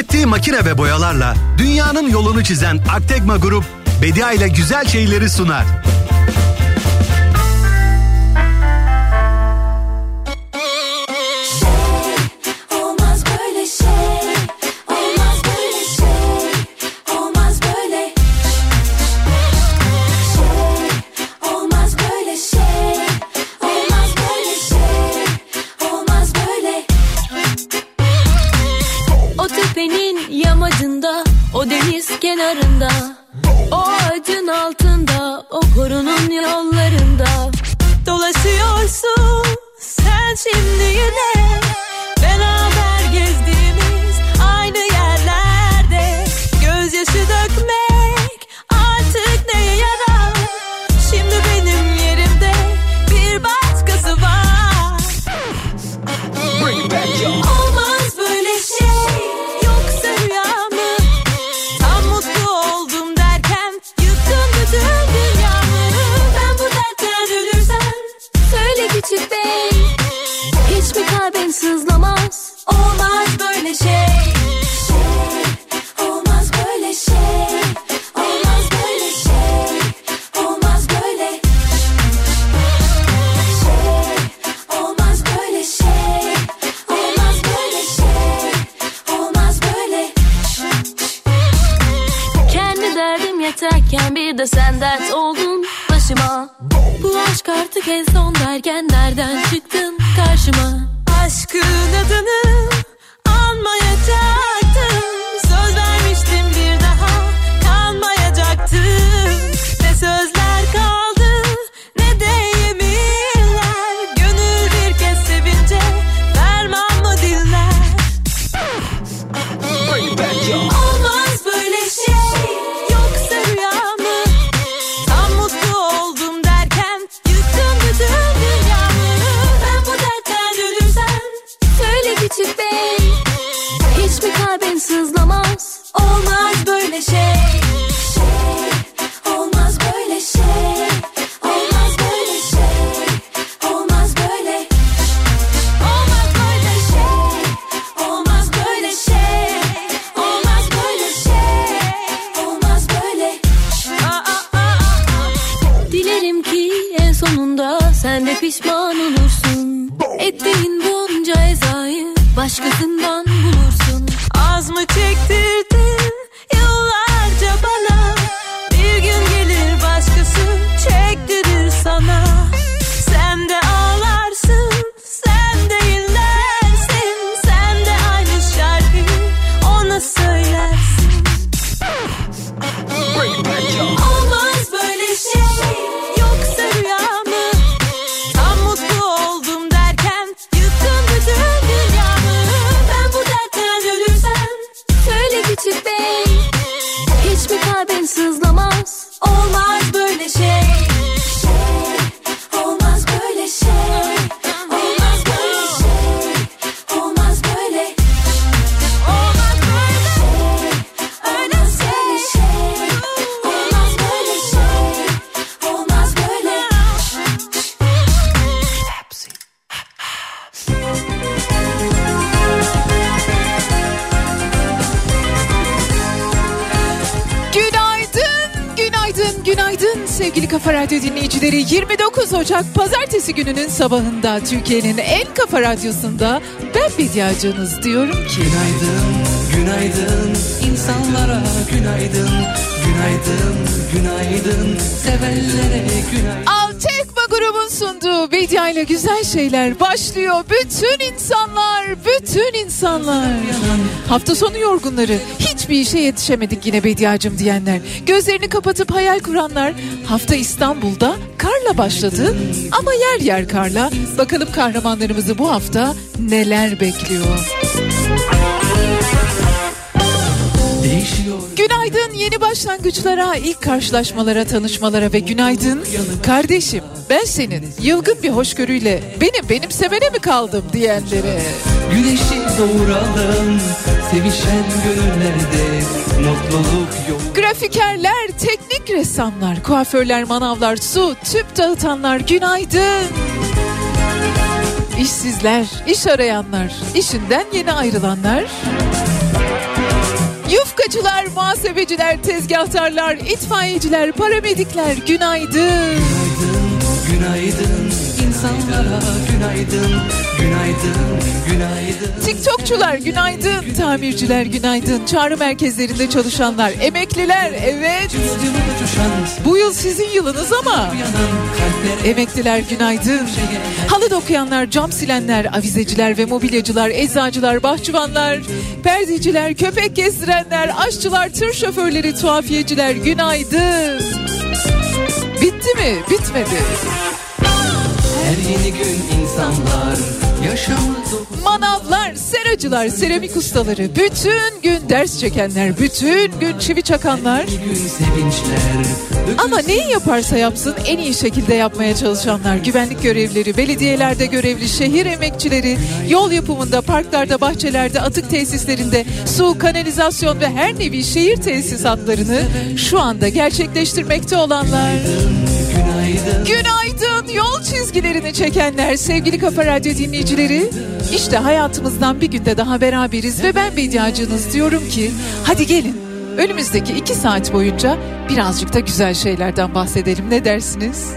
ürettiği makine ve boyalarla dünyanın yolunu çizen Aktegma Grup, Bedia ile güzel şeyleri sunar. gününün sabahında Türkiye'nin en kafa radyosunda ben medyacınız diyorum ki. Günaydın, günaydın insanlara günaydın, günaydın, günaydın sevenlere günaydın. Altekma grubun sunduğu medyayla güzel şeyler başlıyor. Bütün insanlar, bütün insanlar. Hafta sonu yorgunları, hiçbir işe yetişemedik yine medyacım diyenler. Gözlerini kapatıp hayal kuranlar, Hafta İstanbul'da karla başladı ama yer yer karla. Bakalım kahramanlarımızı bu hafta neler bekliyor? Günaydın yeni başlangıçlara, ilk karşılaşmalara, tanışmalara ve günaydın. Kardeşim ben senin yılgın bir hoşgörüyle beni benimsemene mi kaldım diyenlere. Güneşi doğuralım, sevişen gönüllerde mutluluk yolu. Grafikerler, teknik ressamlar, kuaförler, manavlar, su, tüp dağıtanlar günaydın. İşsizler, iş arayanlar, işinden yeni ayrılanlar. Yufkacılar, muhasebeciler, tezgahtarlar, itfaiyeciler, paramedikler günaydın. Günaydın, günaydın insanlara günaydın, günaydın, günaydın. TikTokçular günaydın, tamirciler günaydın, çağrı merkezlerinde çalışanlar, emekliler evet. Bu yıl sizin yılınız ama emekliler günaydın. Şey Halı dokuyanlar, cam silenler, avizeciler ve mobilyacılar, eczacılar, bahçıvanlar, perdeciler, köpek gezdirenler, aşçılar, tır şoförleri, tuhafiyeciler günaydın. Bitti mi? Bitmedi. Her yeni gün insanlar Manavlar, seracılar, seramik ustaları, bütün gün ders çekenler, bütün gün çivi çakanlar. Ama neyi yaparsa yapsın en iyi şekilde yapmaya çalışanlar, güvenlik görevlileri, belediyelerde görevli, şehir emekçileri, yol yapımında, parklarda, bahçelerde, atık tesislerinde, su, kanalizasyon ve her nevi şehir tesisatlarını şu anda gerçekleştirmekte olanlar. Günaydın. Günaydın yol çizgilerini çekenler sevgili Kafa Radyo dinleyicileri. İşte hayatımızdan bir günde daha beraberiz ve ben Bediacınız diyorum ki hadi gelin önümüzdeki iki saat boyunca birazcık da güzel şeylerden bahsedelim ne dersiniz?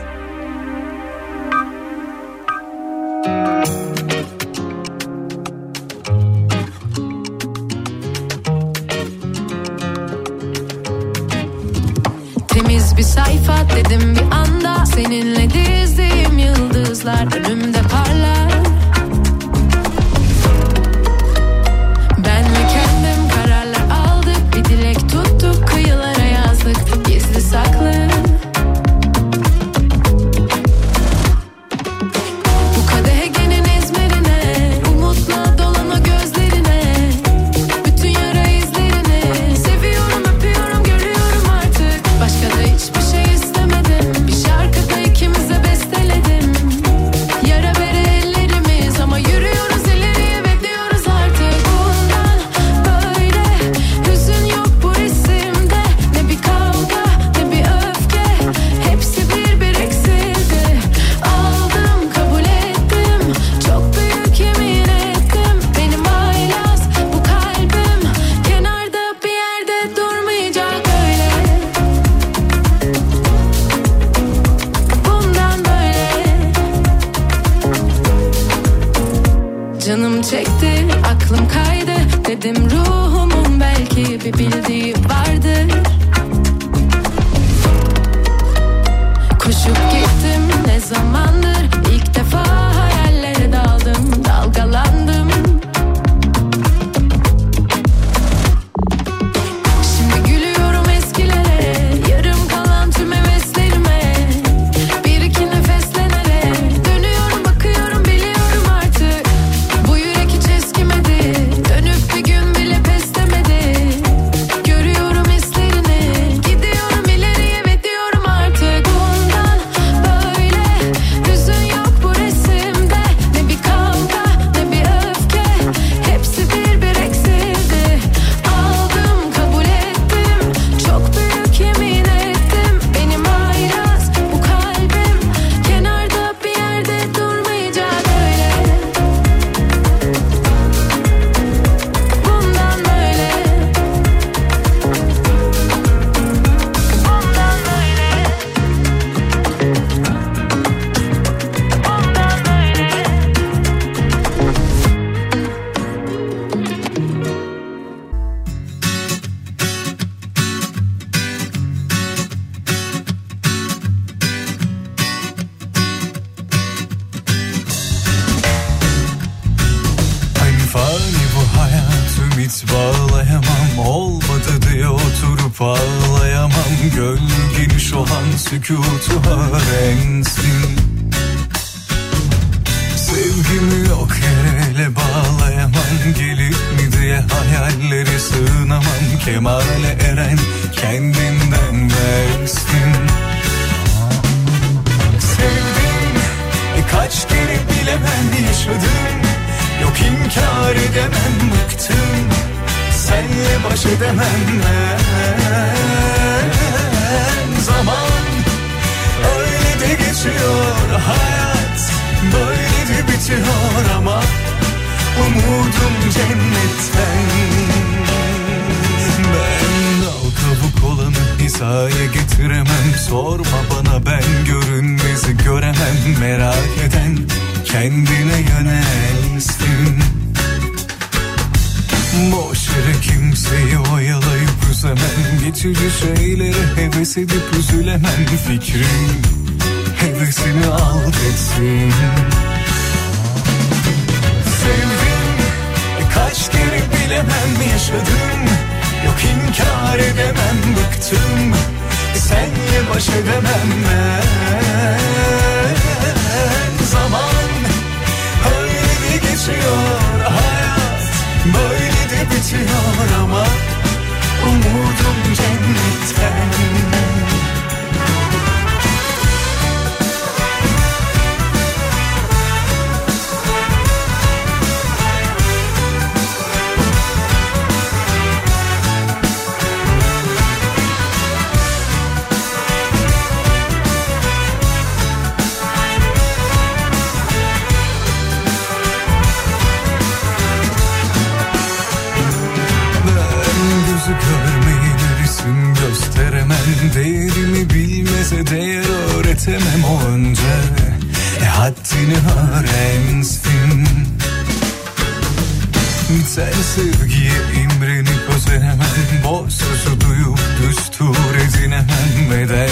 Neden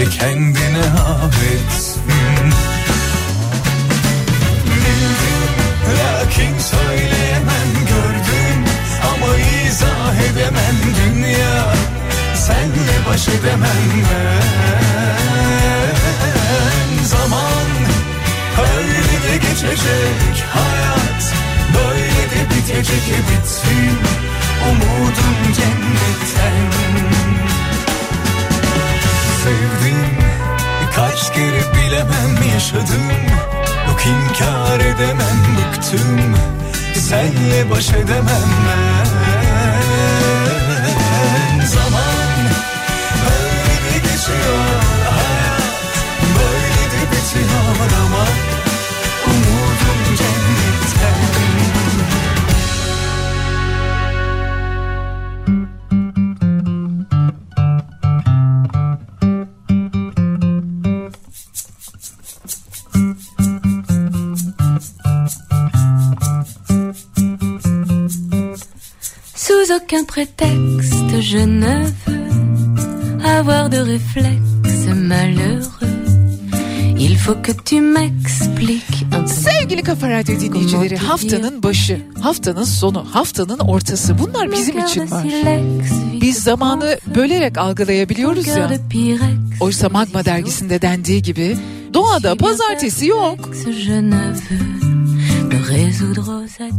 e, kendine Bildim lakin söyleyemem gördüm Ama izah edemem dünya. Senle baş edemem ben. Zaman öyle de geçecek hayat Böyle de bitecek bitsin. Umudum cennetten Sevdim. Kaç kere bilemem yaşadım. Yok inkar edemem bıktım. Senle baş edemem ben. Zaman öyle geçiyor Aucun prétexte, je ne veux avoir de réflexe malheureux. Il faut que tu m'expliques. Sevgili Kafa Radyo dinleyicileri haftanın başı, haftanın sonu, haftanın ortası bunlar bizim için var. Biz zamanı bölerek algılayabiliyoruz ya. Oysa Magma dergisinde dendiği gibi doğada pazartesi yok.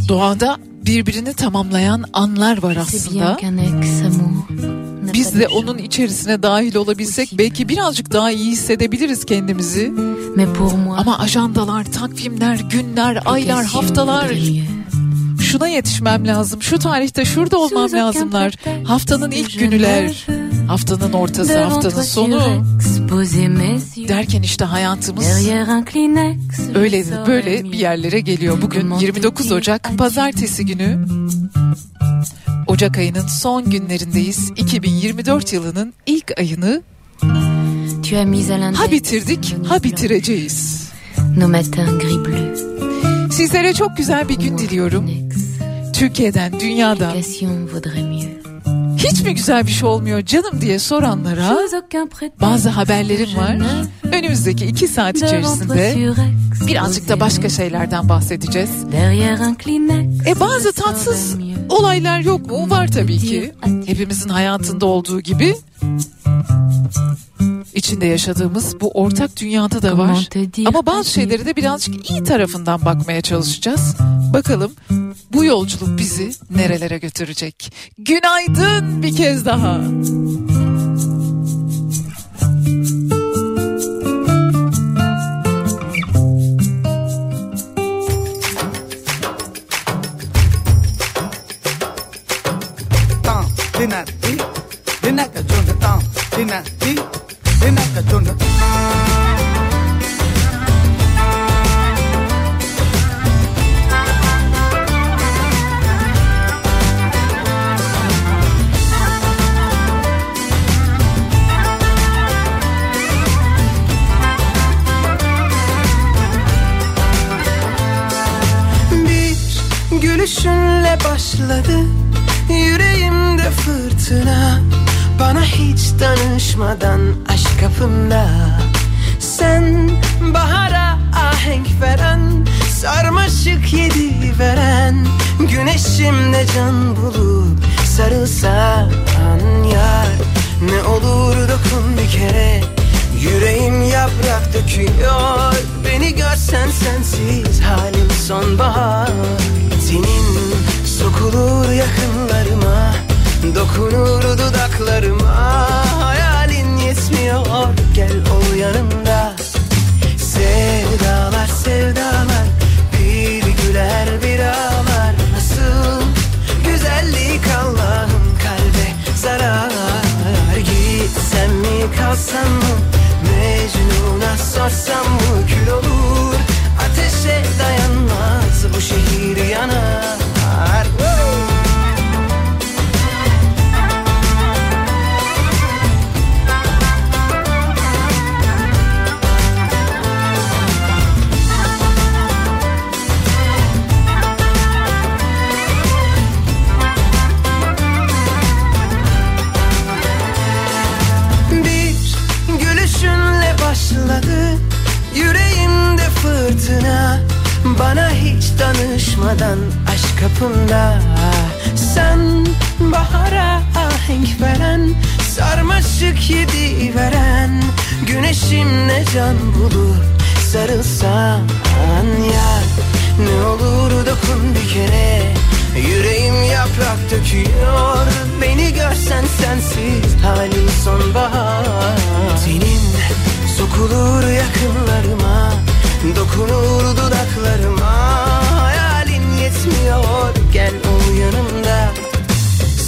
Doğada birbirini tamamlayan anlar var aslında. Biz de onun içerisine dahil olabilsek belki birazcık daha iyi hissedebiliriz kendimizi. Ama ajandalar, takvimler, günler, aylar, haftalar. şuna yetişmem lazım, şu tarihte şurada olmam lazımlar. Haftanın ilk günüler, haftanın ortası, haftanın sonu derken işte hayatımız öyle böyle bir yerlere geliyor. Bugün Comment 29 te Ocak pazartesi günü. Ocak ayının son günlerindeyiz. 2024 yılının ilk ayını ha bitirdik ha bitireceğiz. Sizlere çok güzel bir gün diliyorum. Türkiye'den, dünyadan. Hiç mi güzel bir şey olmuyor canım diye soranlara bazı haberlerim var. Önümüzdeki iki saat içerisinde birazcık da başka şeylerden bahsedeceğiz. E bazı tatsız olaylar yok mu? Var tabii ki. Hepimizin hayatında olduğu gibi. İçinde yaşadığımız bu ortak dünyada da var. Ama bazı şeyleri de birazcık iyi tarafından bakmaya çalışacağız. Bakalım bu yolculuk bizi nerelere götürecek? Günaydın bir kez daha. Veren Güneşimde can bulup sarılsan yar Ne olur dokun bir kere. Yüreğim yaprak döküyor Beni görsen sensiz. Halim sonbahar Senin sokulur yakınlarıma Dokunur dudaklarıma. Hayalin yetmiyor gel ol yanımda. Sevdalar sevdalar kalsam mı? Mecnun'a sorsam mı? Kül olur Ateşe dayanmaz bu şehir yanar fırtına Bana hiç danışmadan aşk kapında Sen bahara ahenk veren Sarmaşık yedi veren. Güneşimle can bulup sarılsan ya? Ne olur dokun bir kere. Yüreğim yaprak döküyor. Beni görsen sensiz halim sonbahar. Senin sokulur yakınlarıma Dokunur dudaklarıma Hayalin yetmiyor. Gel ol yanımda.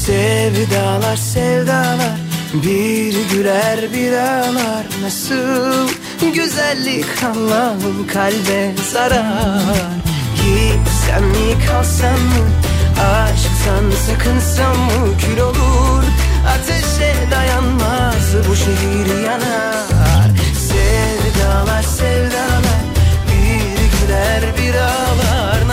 Sevdalar sevdalar Bir güler bir ağlar. Nasıl güzellik Allah'ım kalbe zarar. Gitsem mi kalsam mı? Aşktan sakınsam mı? Kül olur Ateşe dayanmaz. Bu şehir yanar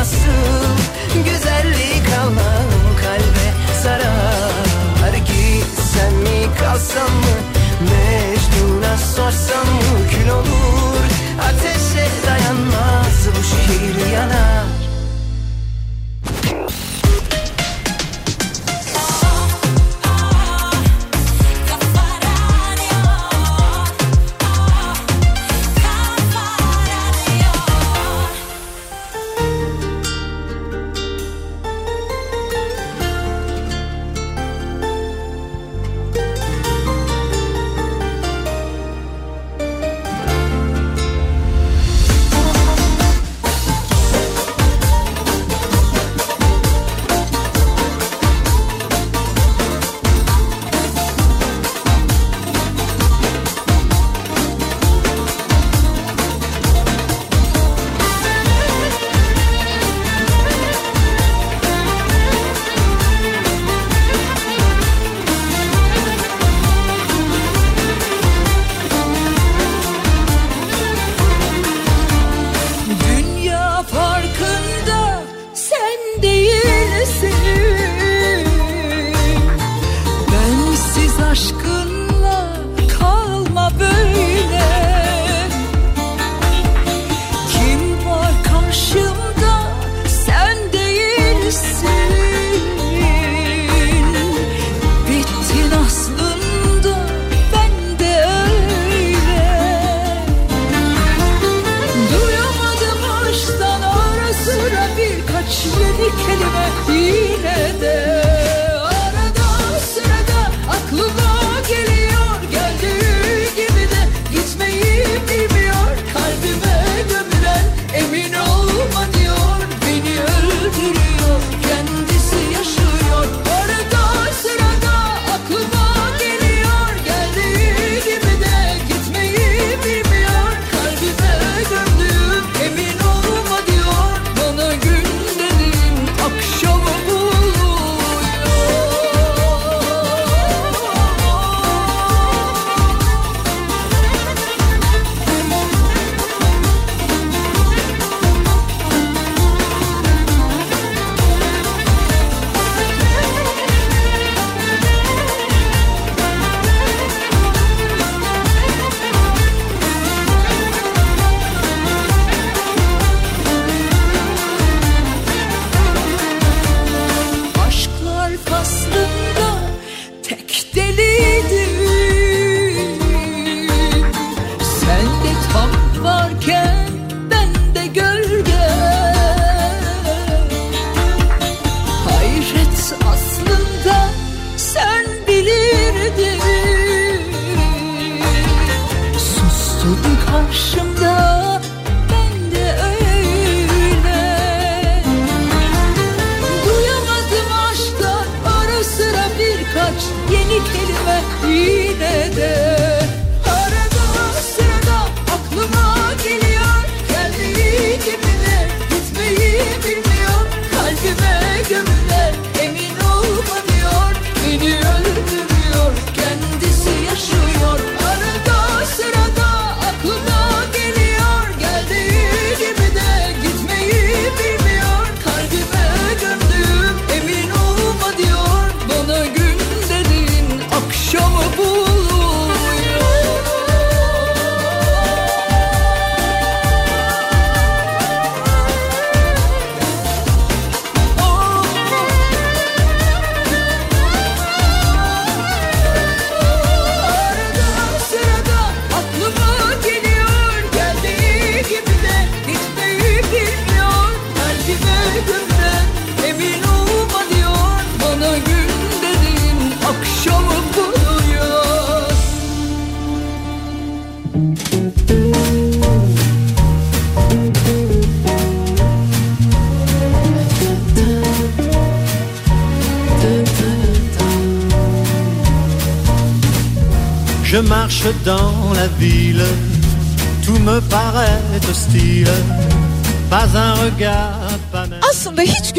Nasıl güzellik Allah'ım kalbe zarar Gitsem mi kalsam mı? Mecnun'a sorsam mı? Kül olur Ateşe dayanmaz bu şehir yanar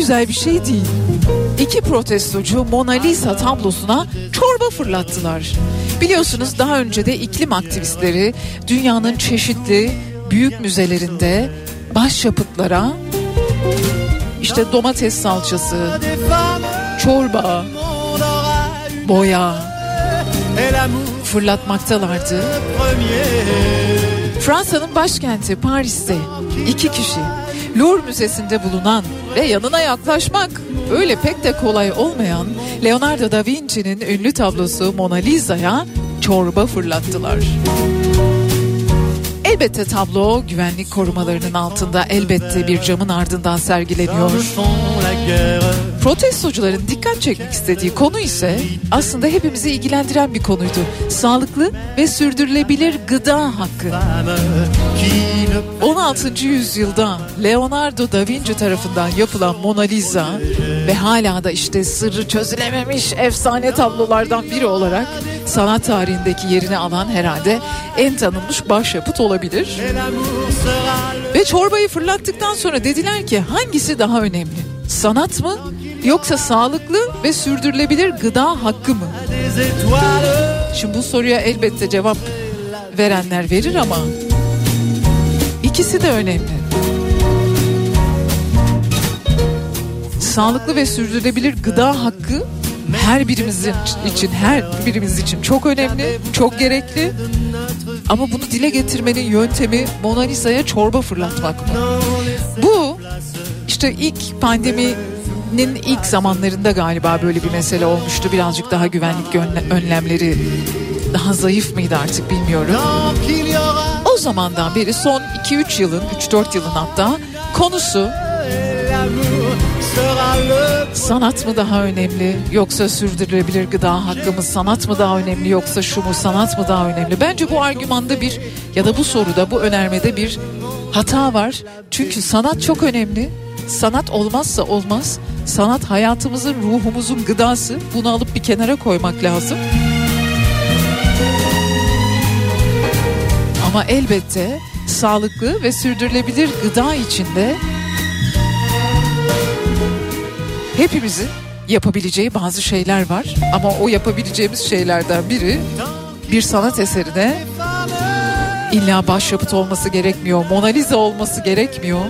güzel bir şey değil. İki protestocu Mona Lisa tablosuna çorba fırlattılar. Biliyorsunuz daha önce de iklim aktivistleri dünyanın çeşitli büyük müzelerinde başyapıtlara işte domates salçası, çorba, boya fırlatmaktalardı. Fransa'nın başkenti Paris'te iki kişi Louvre Müzesi'nde bulunan ve yanına yaklaşmak öyle pek de kolay olmayan Leonardo da Vinci'nin ünlü tablosu Mona Lisa'ya çorba fırlattılar. Elbette tablo güvenlik korumalarının altında elbette bir camın ardından sergileniyor. Protestocuların dikkat çekmek istediği konu ise aslında hepimizi ilgilendiren bir konuydu. Sağlıklı ve sürdürülebilir gıda hakkı. Femme qui ne 16. yüzyılda Leonardo da Vinci tarafından yapılan Mona Lisa ve hala da işte sırrı çözülememiş efsane tablolardan biri olarak sanat tarihindeki yerini alan herhalde en tanınmış başyapıt olabilir. Ve çorbayı fırlattıktan sonra dediler ki hangisi daha önemli? Sanat mı yoksa sağlıklı ve sürdürülebilir gıda hakkı mı? Şimdi bu soruya elbette cevap verenler verir ama ikisi de önemli. Sağlıklı ve sürdürülebilir gıda hakkı her birimizin için her birimiz için çok önemli, çok gerekli. Ama bunu dile getirmenin yöntemi Mona Lisa'ya çorba fırlatmak mı? Bu işte ilk pandeminin ilk zamanlarında galiba böyle bir mesele olmuştu. Birazcık daha güvenlik önle- önlemleri daha zayıf mıydı artık bilmiyorum. O zamandan beri son 2-3 yılın, 3-4 yılın hatta konusu sanat mı daha önemli yoksa sürdürülebilir gıda hakkımız sanat mı daha önemli yoksa şu mu sanat mı daha önemli? Bence bu argümanda bir ya da bu soruda bu önermede bir hata var. Çünkü sanat çok önemli. Sanat olmazsa olmaz. Sanat hayatımızın, ruhumuzun gıdası. Bunu alıp bir kenara koymak lazım. Ama elbette sağlıklı ve sürdürülebilir gıda içinde hepimizin yapabileceği bazı şeyler var. Ama o yapabileceğimiz şeylerden biri bir sanat eserine illa başyapıt olması gerekmiyor. Mona Lisa olması gerekmiyor.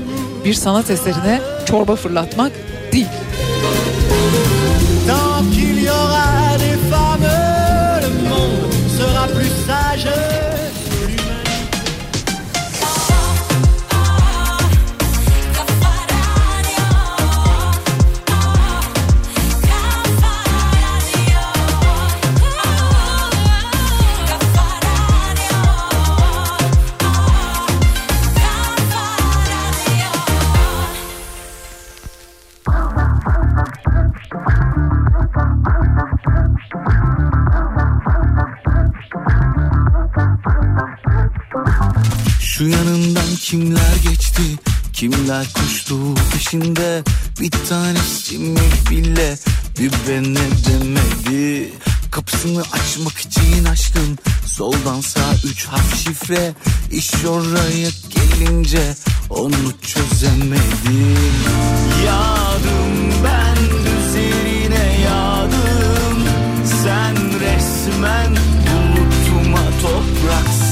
Bir sanat eserine çorba fırlatmak değil. Şu yanından kimler geçti? Kimler koştu peşinde? Bir tanesi mi bile? Bir ben demedi? Kapısını açmak için açtım Soldan sağ üç harf şifre. İş oraya gelince Onu çözemedim. Yağdım ben üzerine yağdım Sen resmen bulutuma topraksın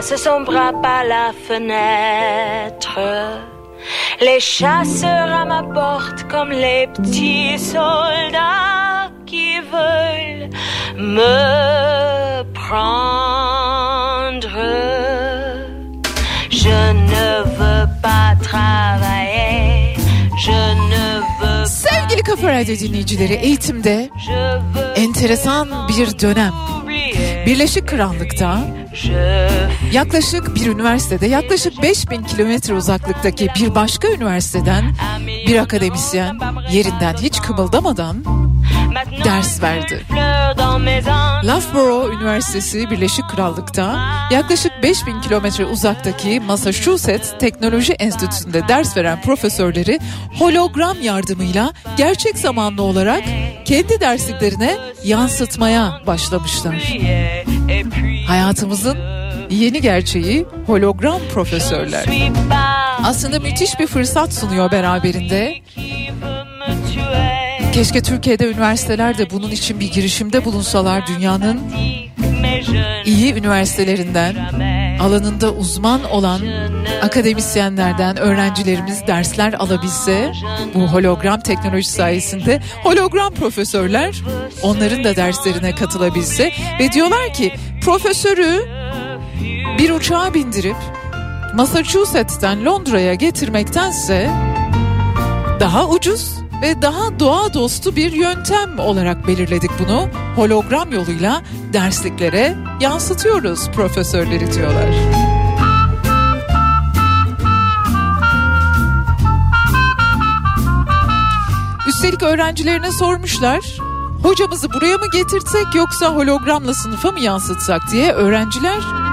passe son bras par la fenêtre. Les chasseurs à ma porte comme les petits soldats qui veulent me prendre. Je ne veux pas travailler. Je ne veux Sevgili Kafa Radyo dinleyicileri eğitimde Je veux enteresan bir dönem. Birleşik Krallık'ta yaklaşık bir üniversitede yaklaşık 5000 kilometre uzaklıktaki bir başka üniversiteden bir akademisyen yerinden hiç kımıldamadan ders verdi. Loughborough Üniversitesi Birleşik Krallık'ta yaklaşık 5000 kilometre uzaktaki Massachusetts Teknoloji Enstitüsü'nde ders veren profesörleri hologram yardımıyla gerçek zamanlı olarak kendi dersliklerine yansıtmaya başlamışlar. Hayatımızın yeni gerçeği hologram profesörler. Aslında müthiş bir fırsat sunuyor beraberinde. Keşke Türkiye'de üniversiteler de bunun için bir girişimde bulunsalar dünyanın iyi üniversitelerinden alanında uzman olan akademisyenlerden öğrencilerimiz dersler alabilse bu hologram teknoloji sayesinde hologram profesörler onların da derslerine katılabilse ve diyorlar ki profesörü bir uçağa bindirip Massachusetts'ten Londra'ya getirmektense daha ucuz ve daha doğa dostu bir yöntem olarak belirledik bunu. Hologram yoluyla dersliklere yansıtıyoruz profesörleri diyorlar. Üstelik öğrencilerine sormuşlar. Hocamızı buraya mı getirtsek yoksa hologramla sınıfa mı yansıtsak diye öğrenciler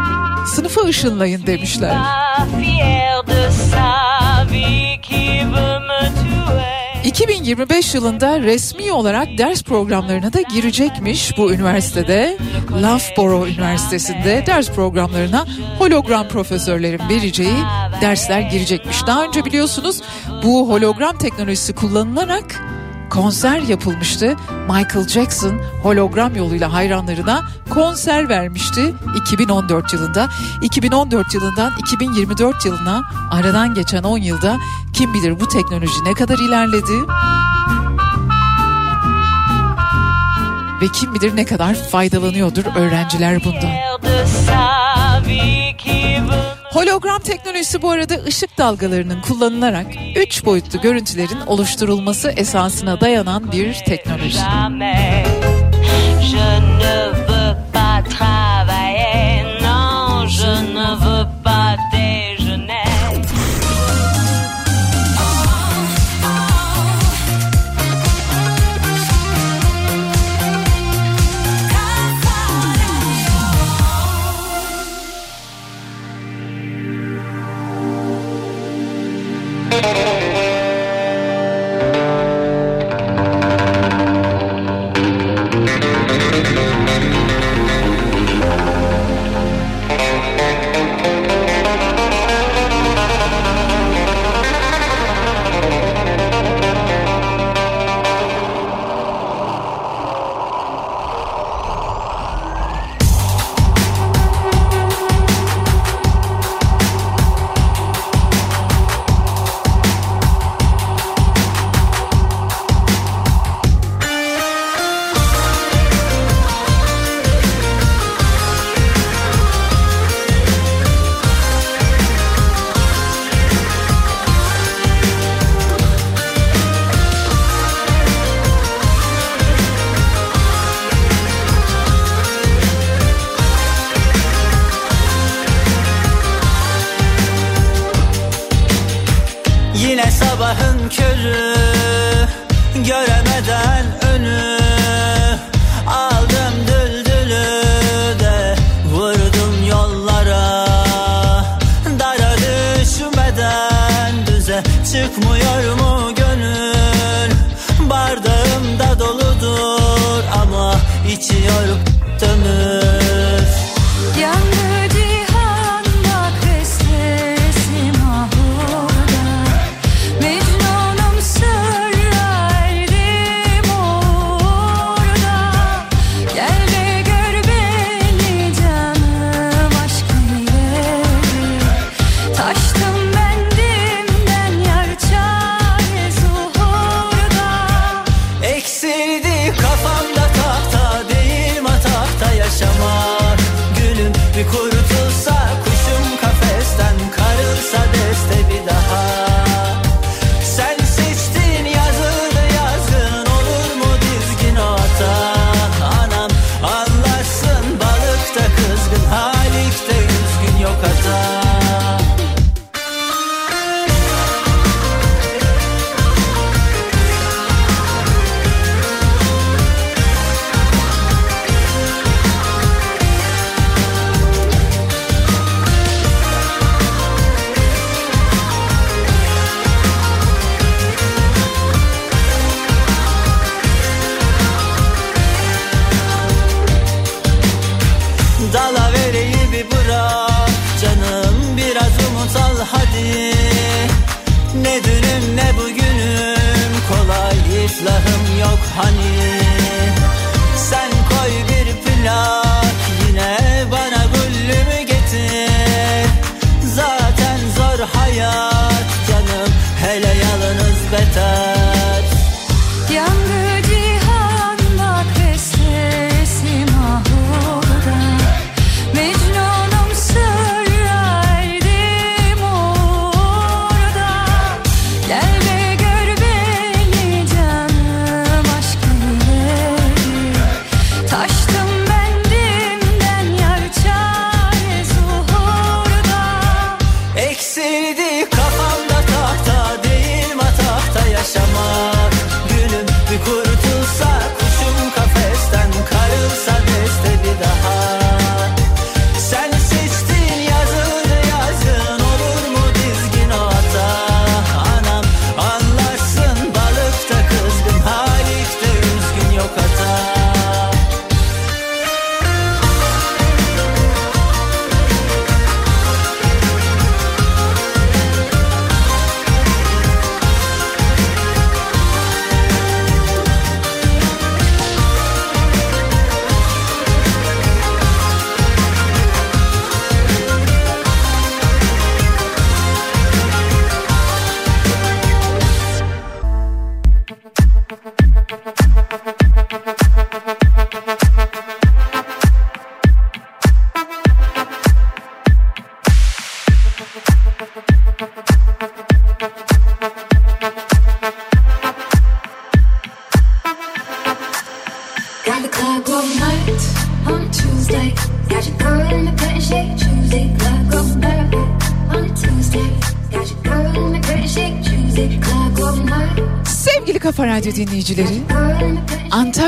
sınıfa ışınlayın demişler. Pas fier de sa vie qui veut me tuer. 2025 yılında resmi olarak ders programlarına da girecekmiş bu üniversitede. Loughborough Üniversitesi'nde ders programlarına hologram profesörlerin vereceği dersler girecekmiş. Daha önce biliyorsunuz bu hologram teknolojisi kullanılarak konser yapılmıştı. Michael Jackson hologram yoluyla hayranlarına konser vermişti 2014 yılında. 2014 yılından 2024 yılına aradan geçen 10 yılda kim bilir bu teknoloji ne kadar ilerledi? Ve kim bilir ne kadar faydalanıyordur öğrenciler bundan. Hologram teknolojisi bu arada ışık dalgalarının kullanılarak 3 boyutlu görüntülerin oluşturulması esasına dayanan bir teknoloji.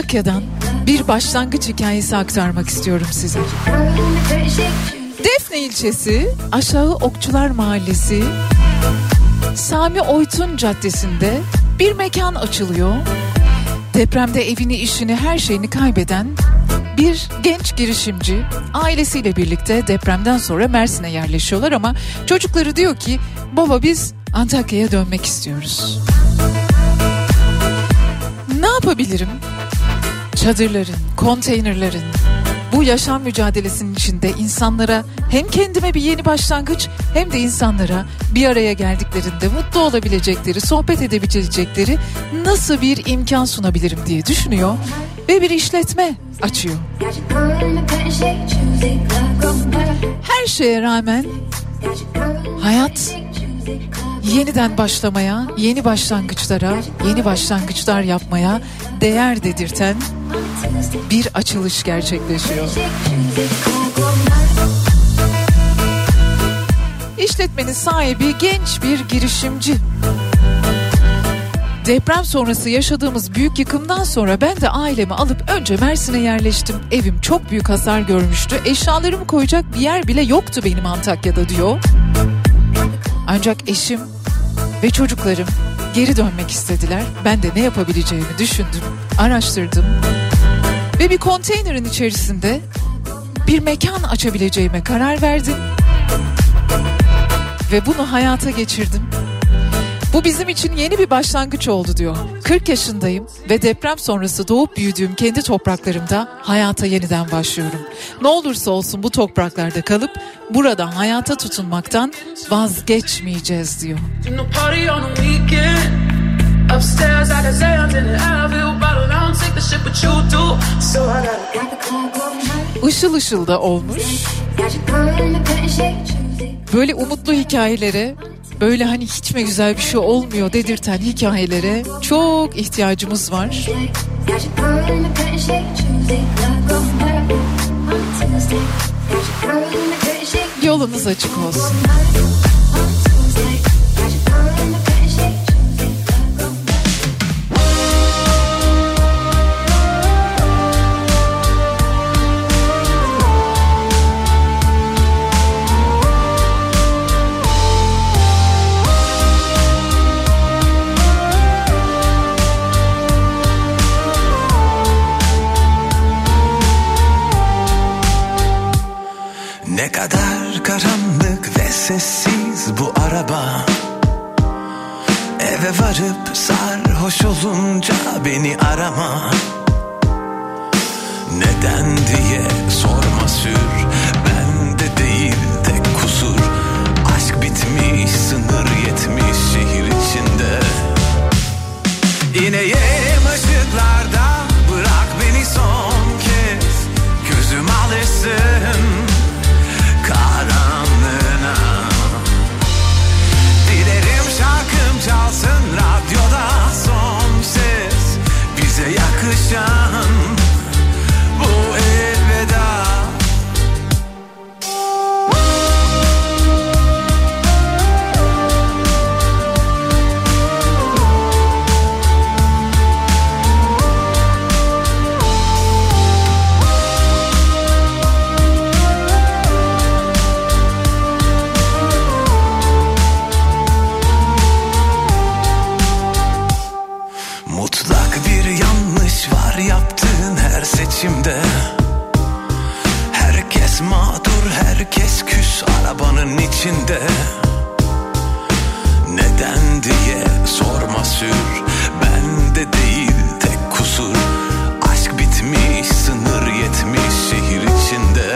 Pretty Antakya'dan bir başlangıç hikayesi aktarmak istiyorum size. Defne ilçesi Aşağı Okçular Mahallesi Sami Oytun Caddesi'nde bir mekan açılıyor. Depremde evini, işini, her şeyini kaybeden bir genç girişimci ailesiyle birlikte depremden sonra Mersin'e yerleşiyorlar ama çocukları diyor ki baba biz Antakya'ya dönmek istiyoruz. Ne yapabilirim? Çadırların, konteynerlerin, bu yaşam mücadelesinin içinde insanlara hem kendime bir yeni başlangıç hem de insanlara bir araya geldiklerinde mutlu olabilecekleri, sohbet edebilecekleri nasıl bir imkan sunabilirim diye düşünüyor ve bir işletme açıyor. Her şeye rağmen hayat yeniden başlamaya, yeni başlangıçlara, yeni başlangıçlar yapmaya değer dedirten bir açılış gerçekleşiyor. İşletmenin sahibi genç bir girişimci. Deprem sonrası yaşadığımız büyük yıkımdan sonra ben de ailemi alıp önce Mersin'e yerleştim. Evim çok büyük hasar görmüştü. Eşyalarımı koyacak bir yer bile yoktu benim Antakya'da diyor. Ancak eşim ve çocuklarım geri dönmek istediler. Ben de ne yapabileceğimi düşündüm, araştırdım. Ve bir konteynerin içerisinde bir mekan açabileceğime karar verdim ve bunu hayata geçirdim. Bu bizim için yeni bir başlangıç oldu diyor. 40 yaşındayım ve deprem sonrası doğup büyüdüğüm kendi topraklarımda hayata yeniden başlıyorum. Ne olursa olsun bu topraklarda kalıp burada hayata tutunmaktan vazgeçmeyeceğiz diyor. Upstairs, I got Zans in it. Advil bottle. I don't take the shit, but you do. So I got the club night. Işıl ışıl da olmuş. Böyle umutlu hikayelere, böyle hani hiç mi güzel bir şey olmuyor dedirten hikayelere çok ihtiyacımız var. Yolunuz açık olsun. Sessiz bu araba. Eve varıp sarhoş olunca beni arama. Neden diye sorma sür. Bende değil tek kusur. Aşk bitmiş sınır yetmiş şehir içinde. İneyim ışıklarda bırak beni son kez. Gözüm alışsın içinde. Neden diye sorma sür. Bende değil tek kusur. Aşk bitmiş, sınır yetmiş şehir içinde.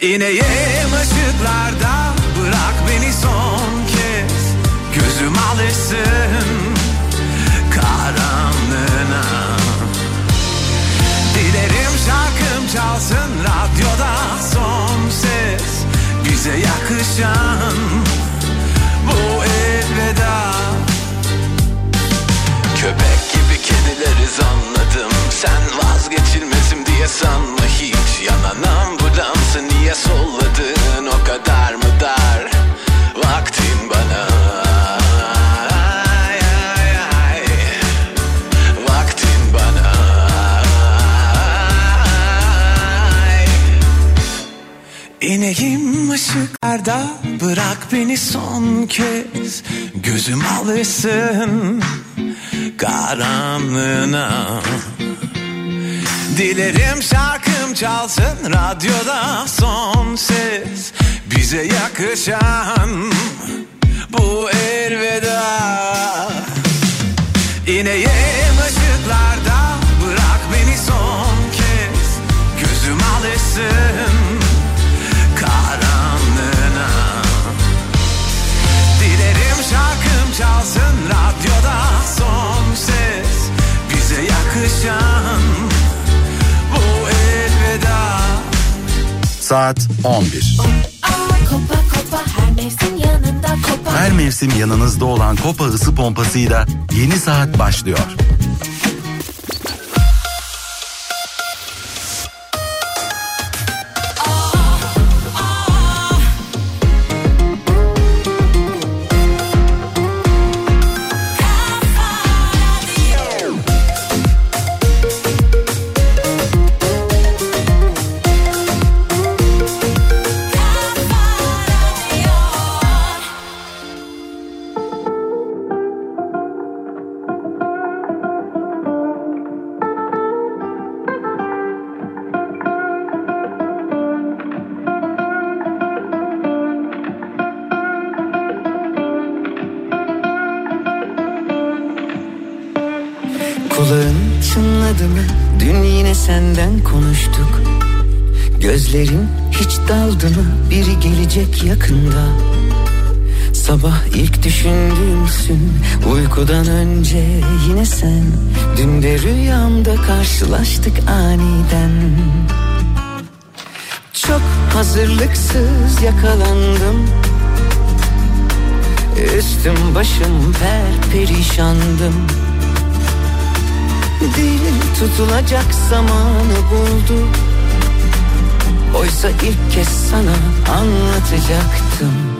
İneyim ışıklarda bırak beni son kez. Gözüm alışsın karanlığına. Dilerim şarkım çalsın radyoda son ses. Bize yakışan bu elveda. İneyim ışıklarda bırak beni son kez. Gözüm alışsın çalsın radyoda son ses Bize yakışan bu elveda Saat 11. Kopa kopa her mevsim yanında kopa. Her mevsim yanınızda olan Kopa ısı pompasıyla yeni saat başlıyor. Sabah ilk düşündüğümsün Uykudan önce yine sen. Dün de rüyamda karşılaştık aniden. Çok hazırlıksız yakalandım. Üstüm başım per perişandım. Dil tutulacak zamanı buldu. Oysa ilk kez sana anlatacaktım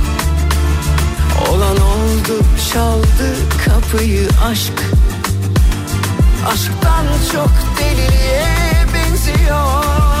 Olan oldu çaldı kapıyı aşk. Aşktan çok deliliğe benziyor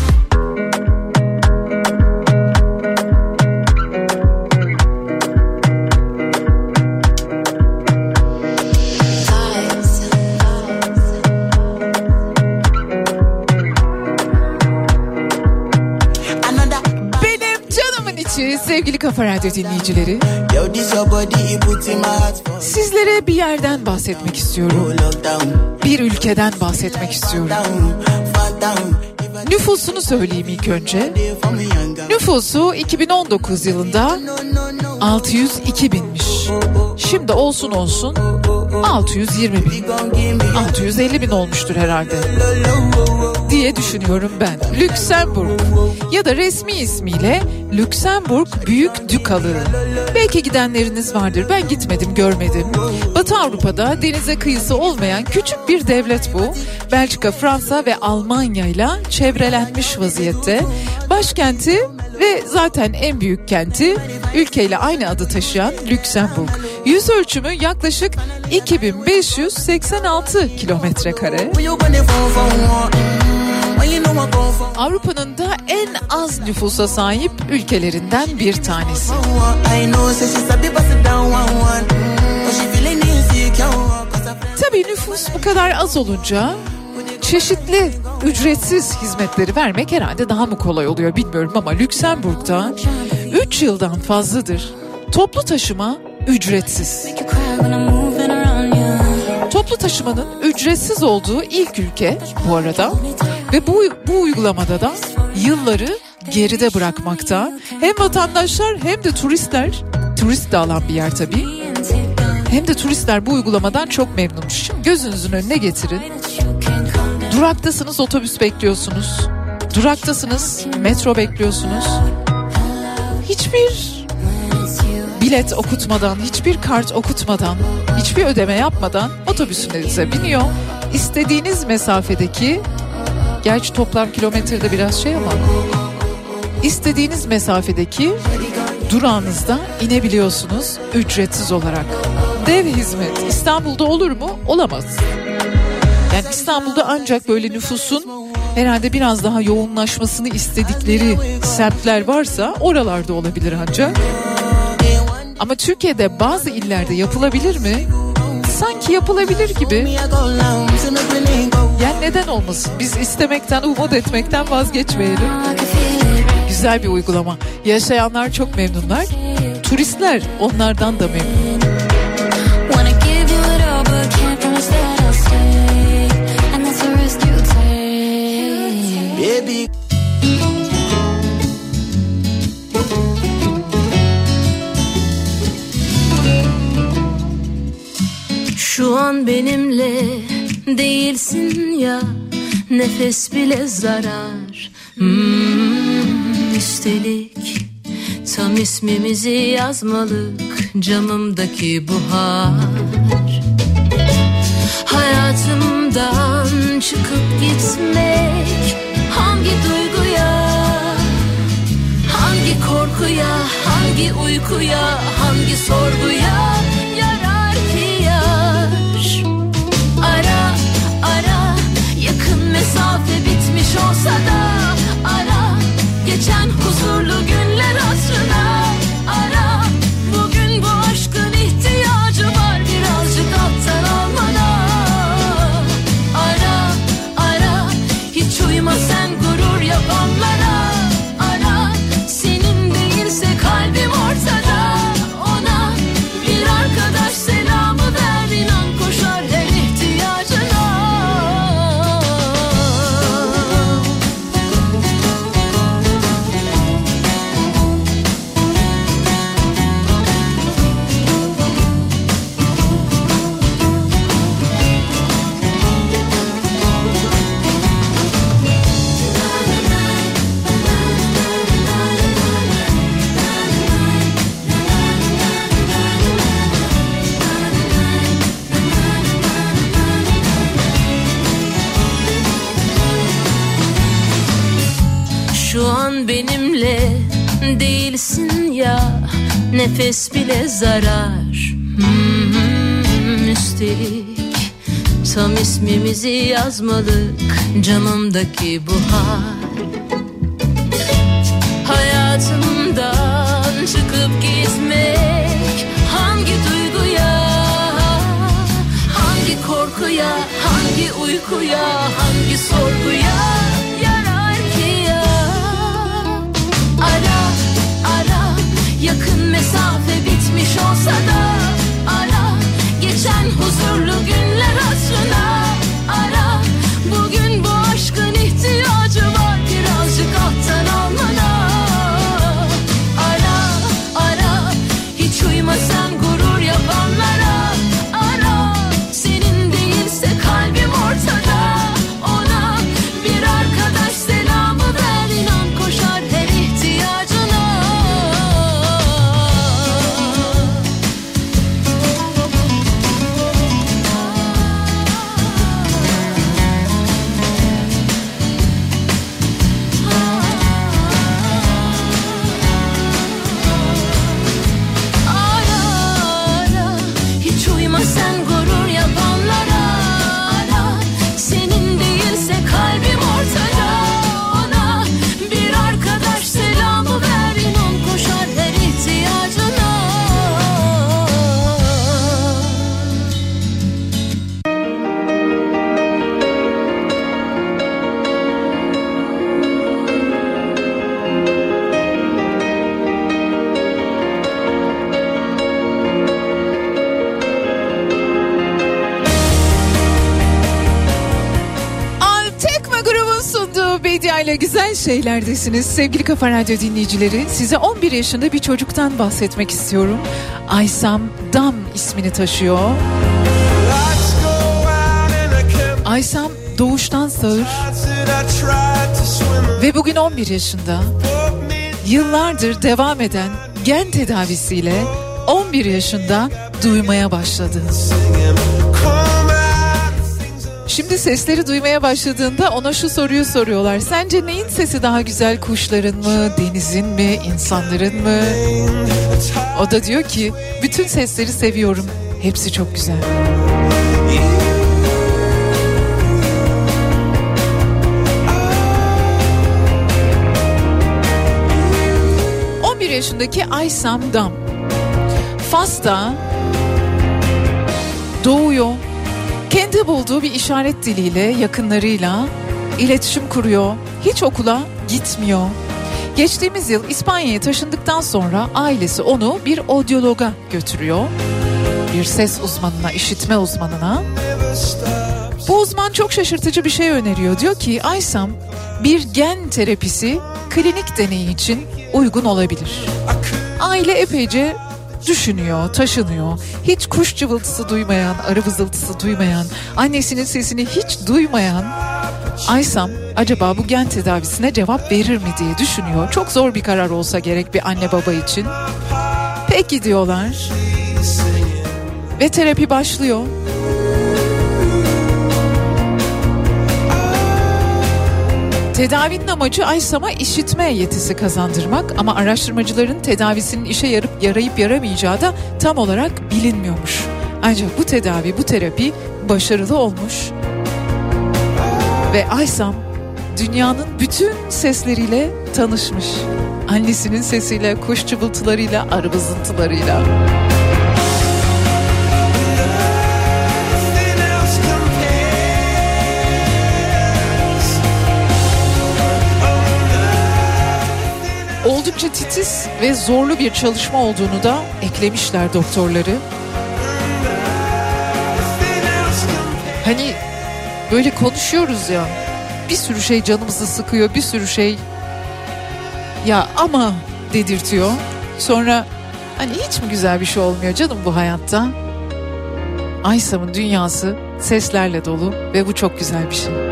içi sevgili Kafa Radyo dinleyicileri. Sizlere bir yerden bahsetmek istiyorum. Bir ülkeden bahsetmek istiyorum. Nüfusunu söyleyeyim ilk önce. Nüfusu 2019 yılında 602 binmiş. Şimdi olsun olsun 620 bin. 650 bin olmuştur herhalde. Diye düşünüyorum ben. Lüksemburg ya da resmi ismiyle Lüksemburg Büyük Dükalığı. Belki gidenleriniz vardır. Ben gitmedim, görmedim. Batı Avrupa'da denize kıyısı olmayan küçük bir devlet bu. Belçika, Fransa ve Almanya ile çevrelenmiş vaziyette. Başkenti ve zaten en büyük kenti ülkeyle aynı adı taşıyan Lüksemburg. Yüz ölçümü yaklaşık 2586 kilometre kare. Avrupa'nın da en az nüfusa sahip ülkelerinden bir tanesi. Tabii nüfus bu kadar az olunca çeşitli ücretsiz hizmetleri vermek herhalde daha mı kolay oluyor bilmiyorum ama Lüksemburg'da 3 yıldan fazladır toplu taşıma ücretsiz. Toplu taşımanın ücretsiz olduğu ilk ülke bu arada ve bu, bu uygulamada da yılları geride bırakmakta. Hem vatandaşlar hem de turistler, turist de alan bir yer tabii. Hem de turistler bu uygulamadan çok memnunmuş. Şimdi gözünüzün önüne getirin. Duraktasınız otobüs bekliyorsunuz. Duraktasınız metro bekliyorsunuz. Hiçbir bilet okutmadan, hiçbir kart okutmadan, hiçbir ödeme yapmadan otobüsünüze biniyor. İstediğiniz mesafedeki Gerçi toplam kilometrede biraz şey ama istediğiniz mesafedeki durağınızda inebiliyorsunuz ücretsiz olarak. Dev hizmet İstanbul'da olur mu? Olamaz. Yani İstanbul'da ancak böyle nüfusun herhalde biraz daha yoğunlaşmasını istedikleri semtler varsa oralarda olabilir ancak. Ama Türkiye'de bazı illerde yapılabilir mi? Sanki yapılabilir gibi. Yani neden olmasın? Biz istemekten, umut etmekten vazgeçmeyelim. Güzel bir uygulama. Yaşayanlar çok memnunlar. Turistler onlardan da memnun. Şu an benimle değilsin ya Nefes bile zarar. Hmm, Üstelik tam ismimizi yazmalık Camımdaki buhar Hayatımdan çıkıp gitmek Hangi duyguya Hangi korkuya Hangi uykuya Hangi sorguya mesafe bitmiş olsa da Ara Geçen huzurlu günler hatırına Nefes bile zarar. Hmm, Üstelik tam ismimizi yazmalık Camımdaki buhar Hayatımdan çıkıp gitmek Hangi duyguya Hangi korkuya Hangi uykuya Hangi sorguya olsa da Ara Geçen huzurlu günler hatırına şeylerdesiniz. Sevgili Kafa Radyo dinleyicileri size 11 yaşında bir çocuktan bahsetmek istiyorum. Aysam Dam ismini taşıyor. Aysam doğuştan sağır ve bugün 11 yaşında. Yıllardır devam eden gen tedavisiyle 11 yaşında duymaya başladı. Şimdi sesleri duymaya başladığında ona şu soruyu soruyorlar. Sence neyin sesi daha güzel? Kuşların mı, denizin mi, insanların mı? O da diyor ki bütün sesleri seviyorum. Hepsi çok güzel. 11 yaşındaki Aysam Dam. Fas'ta doğuyor. Kendi bulduğu bir işaret diliyle yakınlarıyla iletişim kuruyor. Hiç okula gitmiyor. Geçtiğimiz yıl İspanya'ya taşındıktan sonra ailesi onu bir odyologa götürüyor. Bir ses uzmanına, işitme uzmanına. Bu uzman çok şaşırtıcı bir şey öneriyor. Diyor ki Aysam bir gen terapisi klinik deneyi için uygun olabilir. Aile epeyce düşünüyor, taşınıyor. Hiç kuş cıvıltısı duymayan, arı vızıltısı duymayan, annesinin sesini hiç duymayan Aysam acaba bu gen tedavisine cevap verir mi diye düşünüyor. Çok zor bir karar olsa gerek bir anne baba için. Peki diyorlar. Ve terapi başlıyor. Tedavinin amacı Aysam'a işitme yetisi kazandırmak ama araştırmacıların tedavisinin işe yarıp yarayıp yaramayacağı da tam olarak bilinmiyormuş. Ancak bu tedavi, bu terapi başarılı olmuş ve Aysam dünyanın bütün sesleriyle tanışmış. Annesinin sesiyle, kuş cıvıltılarıyla, arı vızıltılarıyla. Oldukça titiz ve zorlu bir çalışma olduğunu da eklemişler doktorları. Hani böyle konuşuyoruz ya bir sürü şey canımızı sıkıyor bir sürü şey ya ama dedirtiyor. Sonra hani hiç mi güzel bir şey olmuyor canım bu hayatta? Aysam'ın dünyası seslerle dolu ve bu çok güzel bir şey.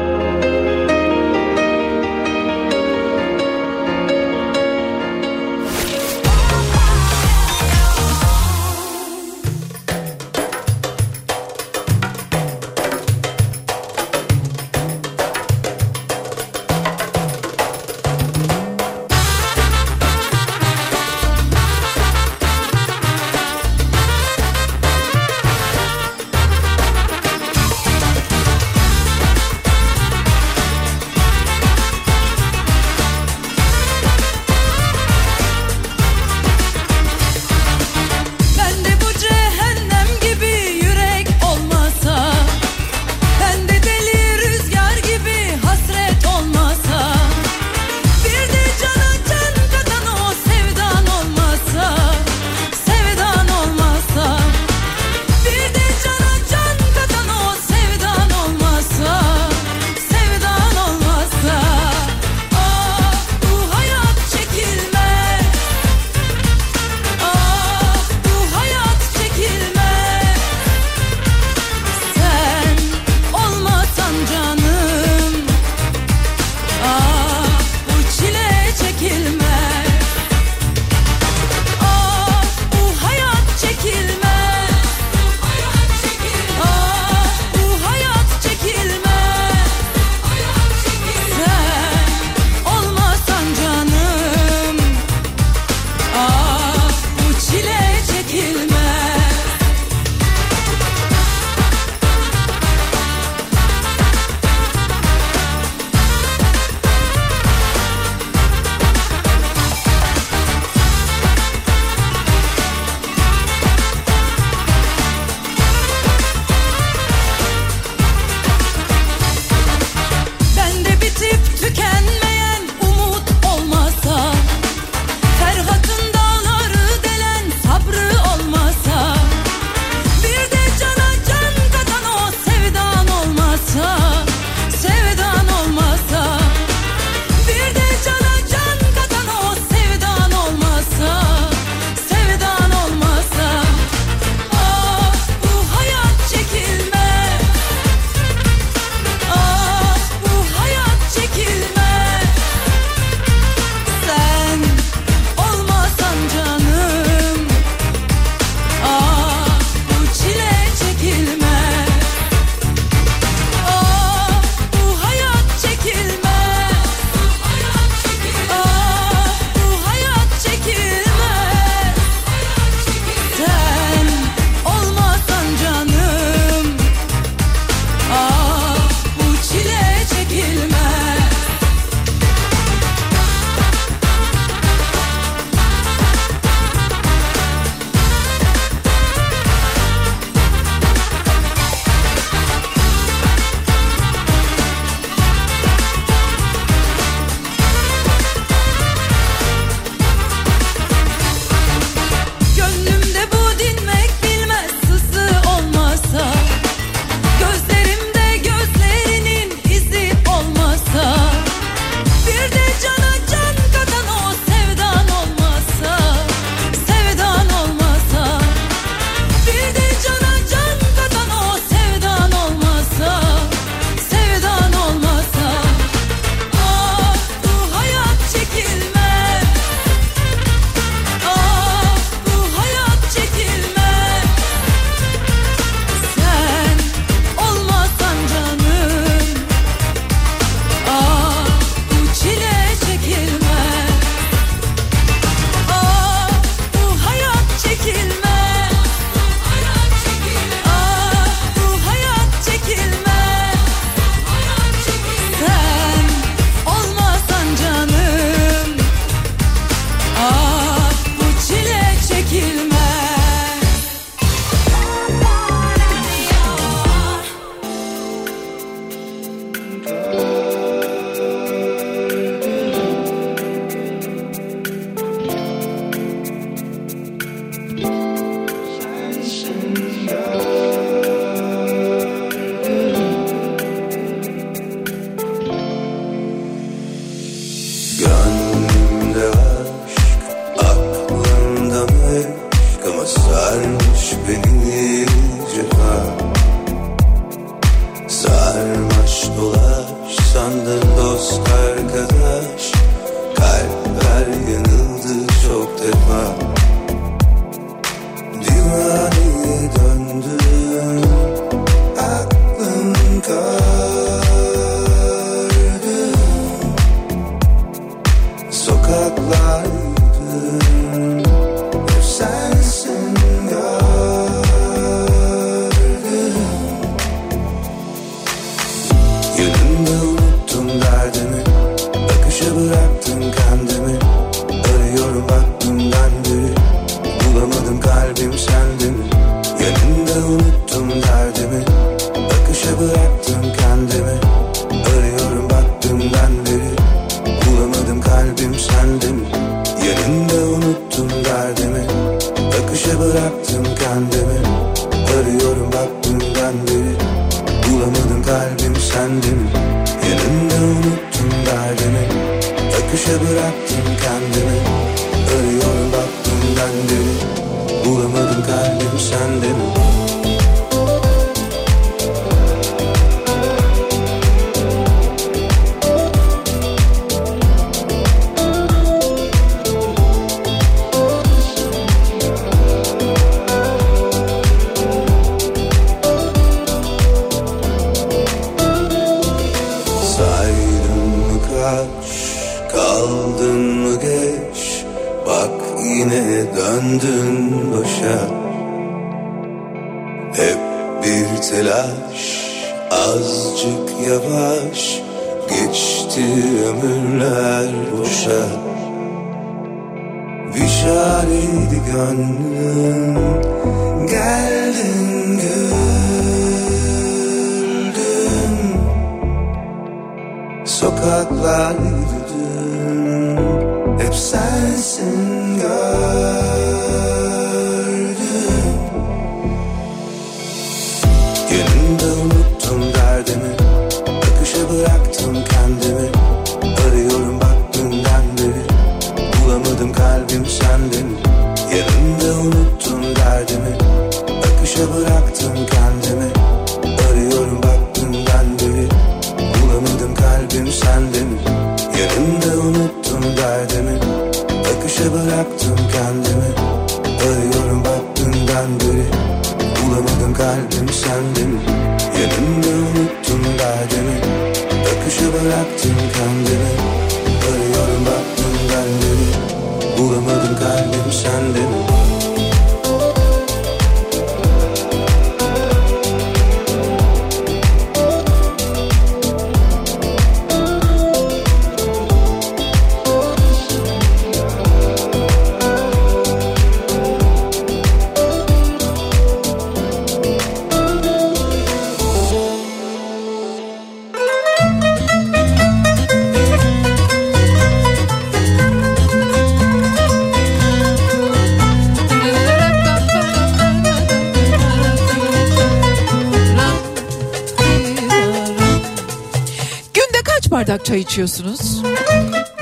Çay içiyorsunuz?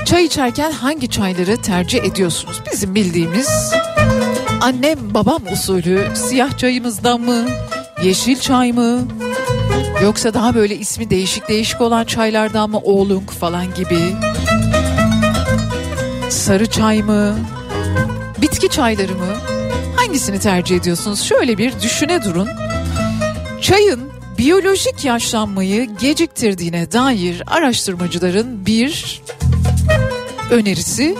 Çay içerken hangi çayları tercih ediyorsunuz? Bizim bildiğimiz annem babam usulü siyah çayımızdan mı? Yeşil çay mı? Yoksa daha böyle ismi değişik değişik olan çaylardan mı? Oolong falan gibi. Sarı çay mı? Bitki çayları mı? Hangisini tercih ediyorsunuz? Şöyle bir düşüne durun. Çayın biyolojik yaşlanmayı geciktirdiğine dair araştırmacıların bir önerisi,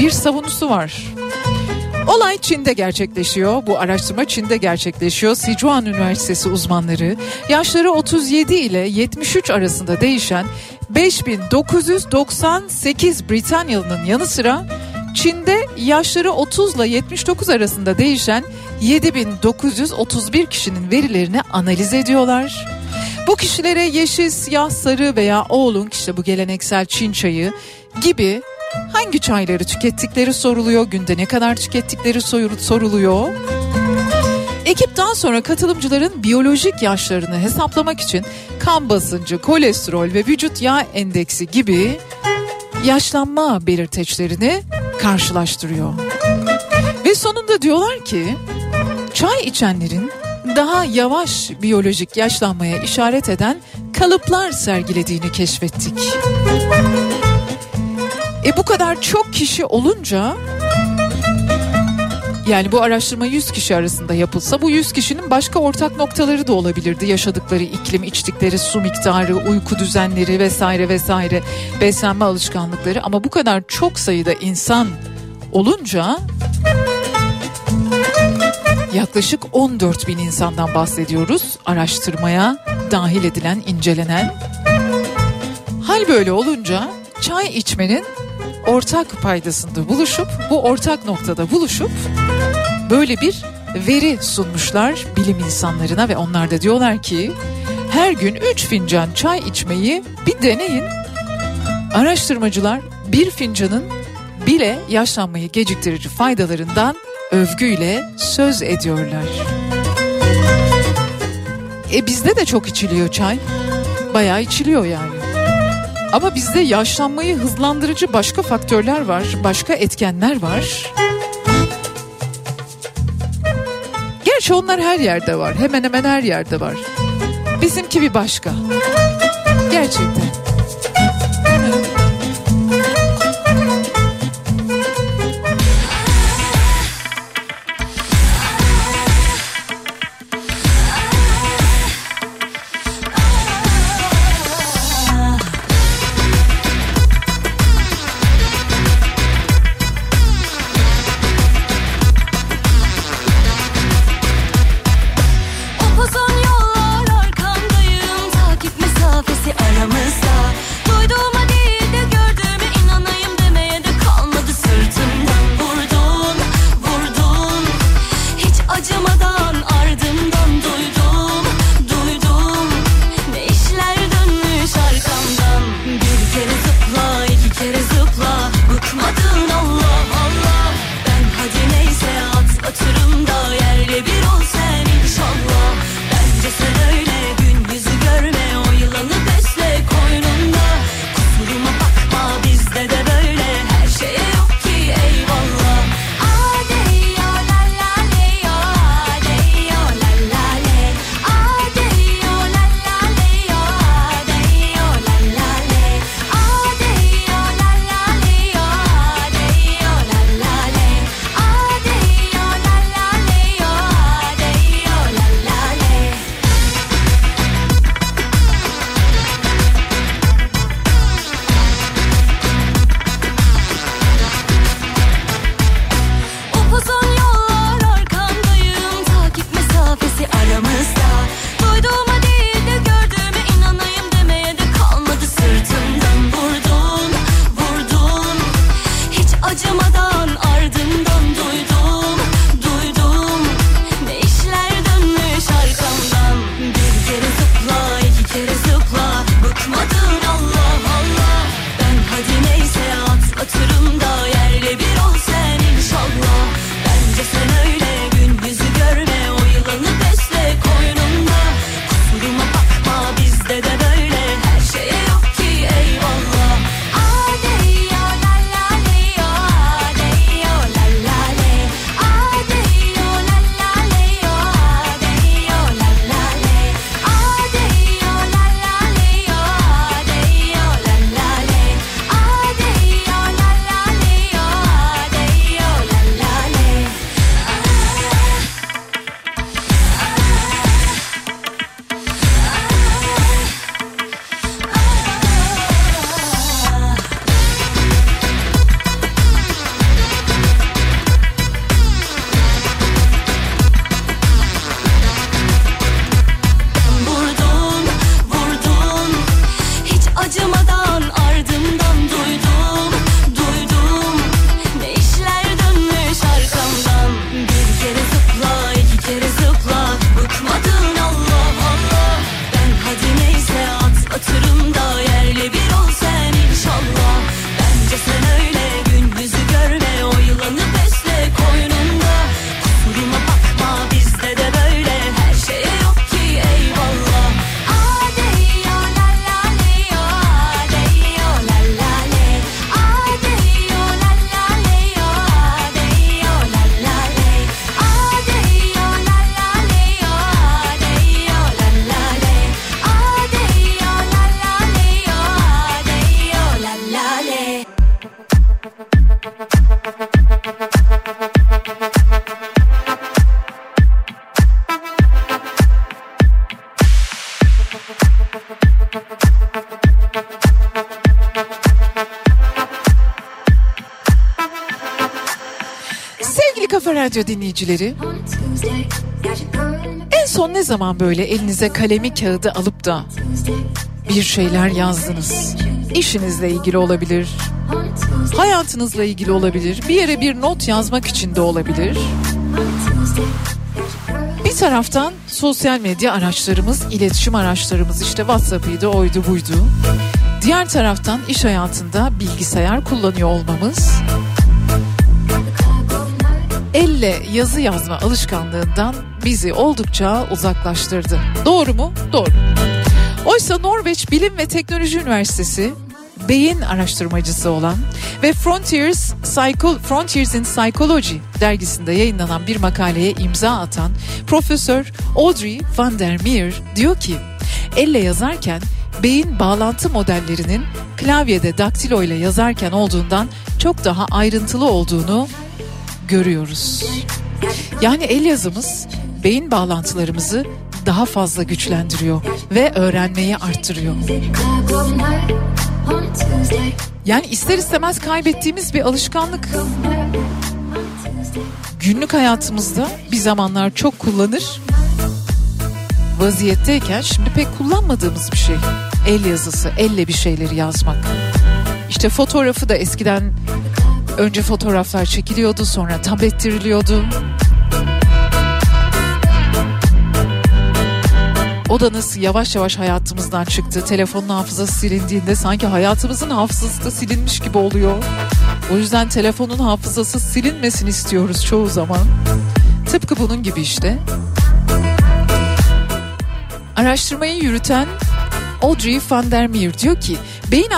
bir savunusu var. Olay Çin'de gerçekleşiyor. Bu araştırma Çin'de gerçekleşiyor. Sichuan Üniversitesi uzmanları yaşları 37 ile 73 arasında değişen 5998 Britanyalı'nın yanı sıra Çin'de yaşları 30 ile 79 arasında değişen 7931 kişinin verilerini analiz ediyorlar. Bu kişilere yeşil, siyah, sarı veya oolong işte bu geleneksel Çin çayı gibi hangi çayları tükettikleri soruluyor, günde ne kadar tükettikleri soru- soruluyor. Ekip daha sonra katılımcıların biyolojik yaşlarını hesaplamak için kan basıncı, kolesterol ve vücut yağ endeksi gibi yaşlanma belirteçlerini karşılaştırıyor. Ve sonunda diyorlar ki çay içenlerin daha yavaş biyolojik yaşlanmaya işaret eden kalıplar sergilediğini keşfettik. E bu kadar çok kişi olunca yani bu araştırma 100 kişi arasında yapılsa bu 100 kişinin başka ortak noktaları da olabilirdi. Yaşadıkları iklim, içtikleri su miktarı, uyku düzenleri vesaire vesaire, beslenme alışkanlıkları ama bu kadar çok sayıda insan olunca yaklaşık 14 bin insandan bahsediyoruz araştırmaya dahil edilen, incelenen. Hal böyle olunca çay içmenin ortak paydasında buluşup bu ortak noktada buluşup böyle bir veri sunmuşlar bilim insanlarına ve onlar da diyorlar ki her gün 3 fincan çay içmeyi bir deneyin. Araştırmacılar bir fincanın bile yaşlanmayı geciktirici faydalarından övgüyle söz ediyorlar. E bizde de çok içiliyor çay. Bayağı içiliyor yani. Ama bizde yaşlanmayı hızlandırıcı başka faktörler var, başka etkenler var. Gerçi onlar her yerde var. Hemen hemen her yerde var. Bizimki bir başka. Gerçekten. Dinleyicileri. En son ne zaman böyle elinize kalemi kağıdı alıp da bir şeyler yazdınız? İşinizle ilgili olabilir, hayatınızla ilgili olabilir, bir yere bir not yazmak için de olabilir. Bir taraftan sosyal medya araçlarımız, iletişim araçlarımız işte WhatsApp'ıydı, oydu buydu. Diğer taraftan iş hayatında bilgisayar kullanıyor olmamız elle yazı yazma alışkanlığından bizi oldukça uzaklaştırdı. Doğru mu? Doğru. Oysa Norveç Bilim ve Teknoloji Üniversitesi beyin araştırmacısı olan ve Frontiers, Psycho, Frontiers in Psychology dergisinde yayınlanan bir makaleye imza atan Profesör Audrey van der Meer diyor ki elle yazarken beyin bağlantı modellerinin klavyede daktilo ile yazarken olduğundan çok daha ayrıntılı olduğunu görüyoruz. Yani el yazımız beyin bağlantılarımızı daha fazla güçlendiriyor ve öğrenmeyi arttırıyor. Yani ister istemez kaybettiğimiz bir alışkanlık. Günlük hayatımızda bir zamanlar çok kullanır vaziyetteyken şimdi pek kullanmadığımız bir şey. El yazısı, elle bir şeyleri yazmak. İşte fotoğrafı da eskiden önce fotoğraflar çekiliyordu sonra tablettiriliyordu. O da nasıl yavaş yavaş hayatımızdan çıktı. Telefonun hafızası silindiğinde sanki hayatımızın hafızası da silinmiş gibi oluyor. O yüzden telefonun hafızası silinmesin istiyoruz çoğu zaman. Tıpkı bunun gibi işte. Araştırmayı yürüten Audrey van der Meer diyor ki beyin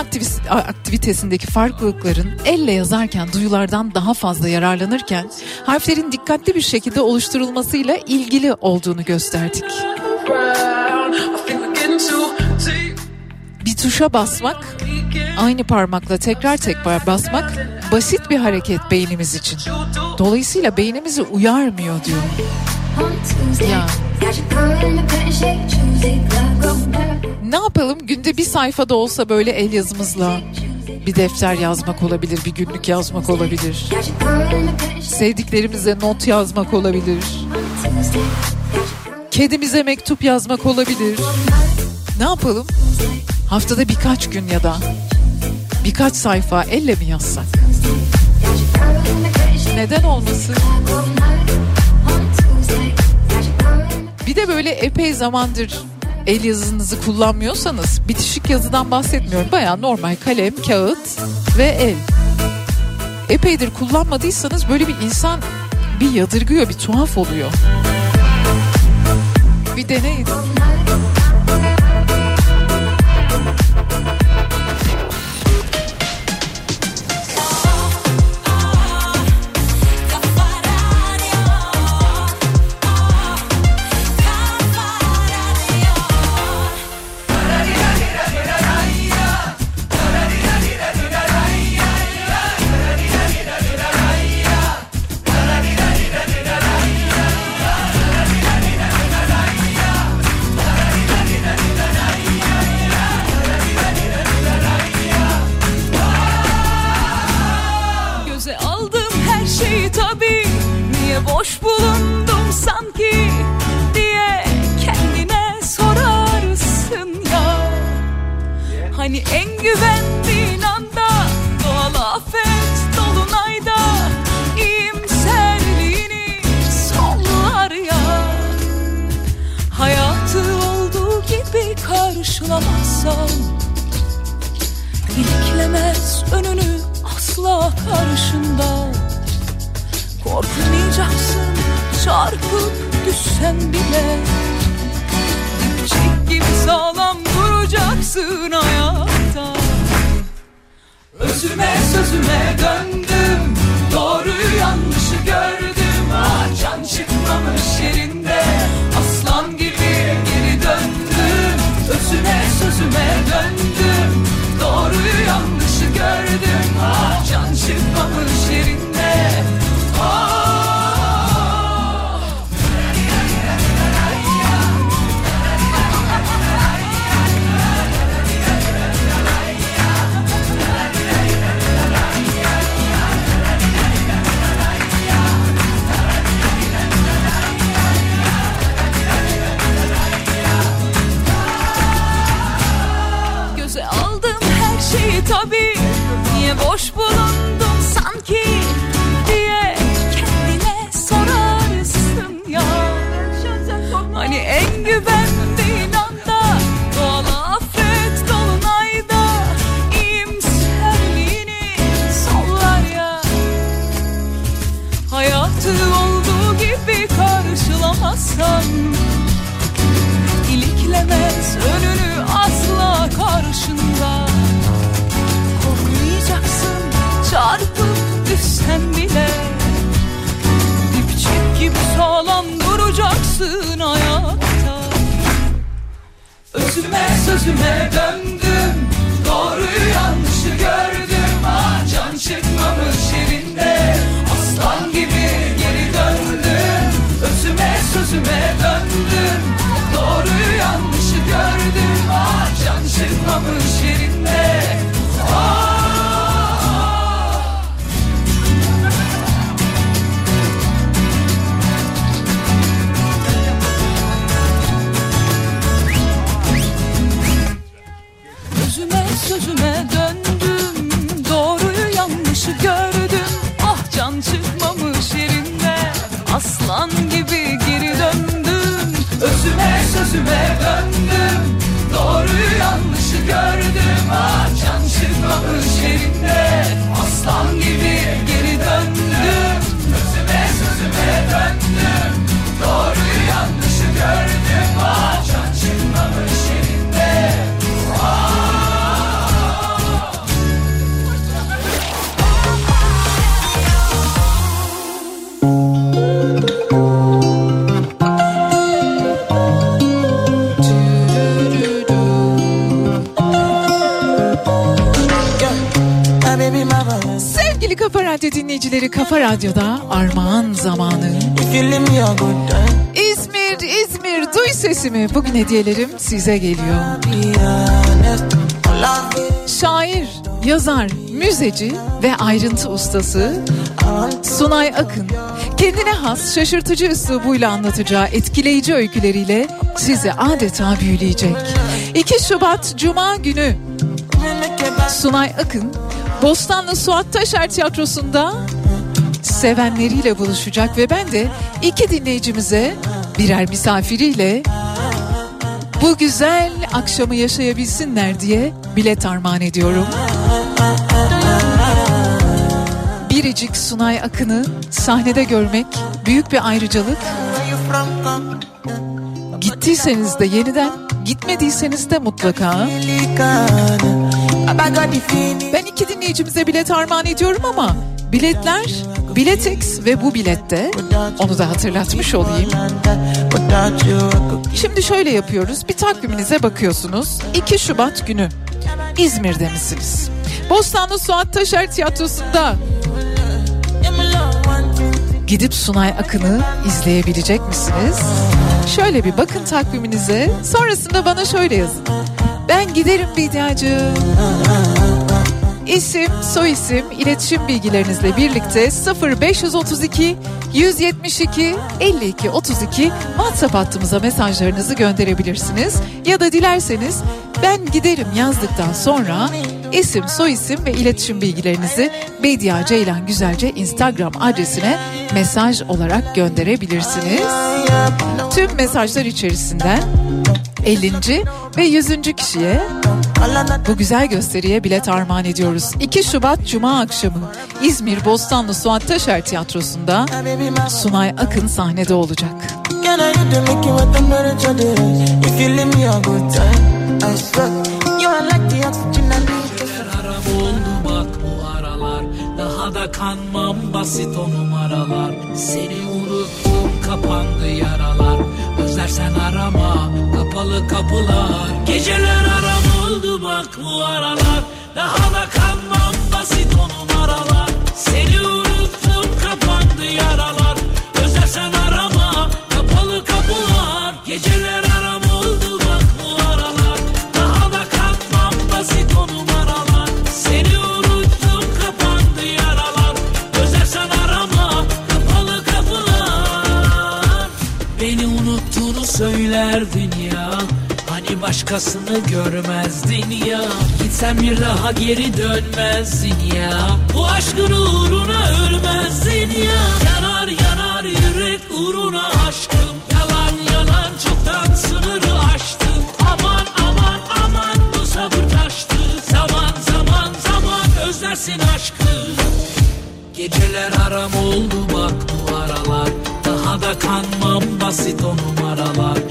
aktivitesindeki farklılıkların elle yazarken duyulardan daha fazla yararlanırken harflerin dikkatli bir şekilde oluşturulmasıyla ilgili olduğunu gösterdik. Bir tuşa basmak, aynı parmakla tekrar tekrar basmak basit bir hareket beynimiz için. Dolayısıyla beynimizi uyarmıyor diyor. Ya. Ne yapalım günde bir sayfada olsa böyle el yazımızla bir defter yazmak olabilir, bir günlük yazmak olabilir. Sevdiklerimize not yazmak olabilir. Kedimize mektup yazmak olabilir. Ne yapalım? Haftada birkaç gün ya da birkaç sayfa elle mi yazsak? Neden olmasın? Bir de böyle epey zamandır el yazınızı kullanmıyorsanız bitişik yazıdan bahsetmiyorum. Baya normal kalem, kağıt ve el. Epeydir kullanmadıysanız böyle bir insan bir yadırgıyor, bir tuhaf oluyor. Bir deneyin. Çarpıp düşsen bile. Dipçik gibi sağlam duracaksın hayatta duracaksın ayakta. Özüme sözüme döndüm. Doğruyu yanlışı gördüm. Ah can çıkmamış yerinde. Aslan gibi geri döndüm. Özüme sözüme döndüm. Doğruyu yanlışı gördüm. Ah can çıkmamış yerinde. Ah sözüme döndüm. Doğruyu yanlışı gördüm. Ah can çıkmamış yerinde. Aslan gibi geri döndüm. Özüme sözüme döndüm. Doğruyu yanlışı gördüm. Ah can çıkmamış yerinde. Aslan gibi geri döndüm. Özüme sözüme döndüm. Doğruyu yanlışı gördüm. Ah can çıkmamış Radyo dinleyicileri Kafa Radyo'da armağan zamanı. İzmir, İzmir duy sesimi. Bugün hediyelerim size geliyor. Şair, yazar, müzeci ve ayrıntı ustası Sunay Akın kendine has şaşırtıcı üslubuyla anlatacağı etkileyici öyküleriyle sizi adeta büyüleyecek. 2 Şubat Cuma günü Sunay Akın Bostanlı Suat Taşer Tiyatrosu'nda sevenleriyle buluşacak ve ben de iki dinleyicimize birer misafiriyle bu güzel akşamı yaşayabilsinler diye bilet armağan ediyorum. Biricik Sunay Akın'ı sahnede görmek büyük bir ayrıcalık. Gittiyseniz de yeniden, gitmediyseniz de mutlaka. Ben iki dinleyicimize bilet armağan ediyorum ama biletler Biletex ve bu bilette onu da hatırlatmış olayım. Şimdi şöyle yapıyoruz. Bir takviminize bakıyorsunuz. 2 Şubat günü İzmir'de misiniz? Bostanlı Suat Taşer Tiyatrosu'nda gidip Sunay Akın'ı izleyebilecek misiniz? Şöyle bir bakın takviminize. Sonrasında bana şöyle yazın. Ben giderim Bediacığım. İsim, soyisim, iletişim bilgilerinizle birlikte 0532 172 52 32 WhatsApp hattımıza mesajlarınızı gönderebilirsiniz. Ya da dilerseniz ben giderim yazdıktan sonra isim, soyisim ve iletişim bilgilerinizi Bedia Ceylan Güzelce Instagram adresine mesaj olarak gönderebilirsiniz. Tüm mesajlar içerisinden 50. ve 100. kişiye bu güzel gösteriye bilet armağan ediyoruz. 2 Şubat Cuma akşamı İzmir Bostanlı Suat Taşer Tiyatrosu'nda Sunay Akın sahnede olacak. Da kanmam basit o numaralar Seni unuttum kapandı yaralar Özlersen arama. Kapalı kapılar. Geceler aram oldu bak bu aralar. Daha da kanmam basit o numaralar. Seni başkasını görmezdin ya. Gitsen bir daha geri dönmezdin ya. Bu aşkın uğruna ölmezdin ya. Yanar yanar yürek uğruna aşkım. Yalan yalan çoktan sınırı aştım Aman aman aman bu sabır taştı. Zaman zaman zaman özlersin aşkı. Geceler aram oldu bak bu aralar. Da kanmam basit o numaralar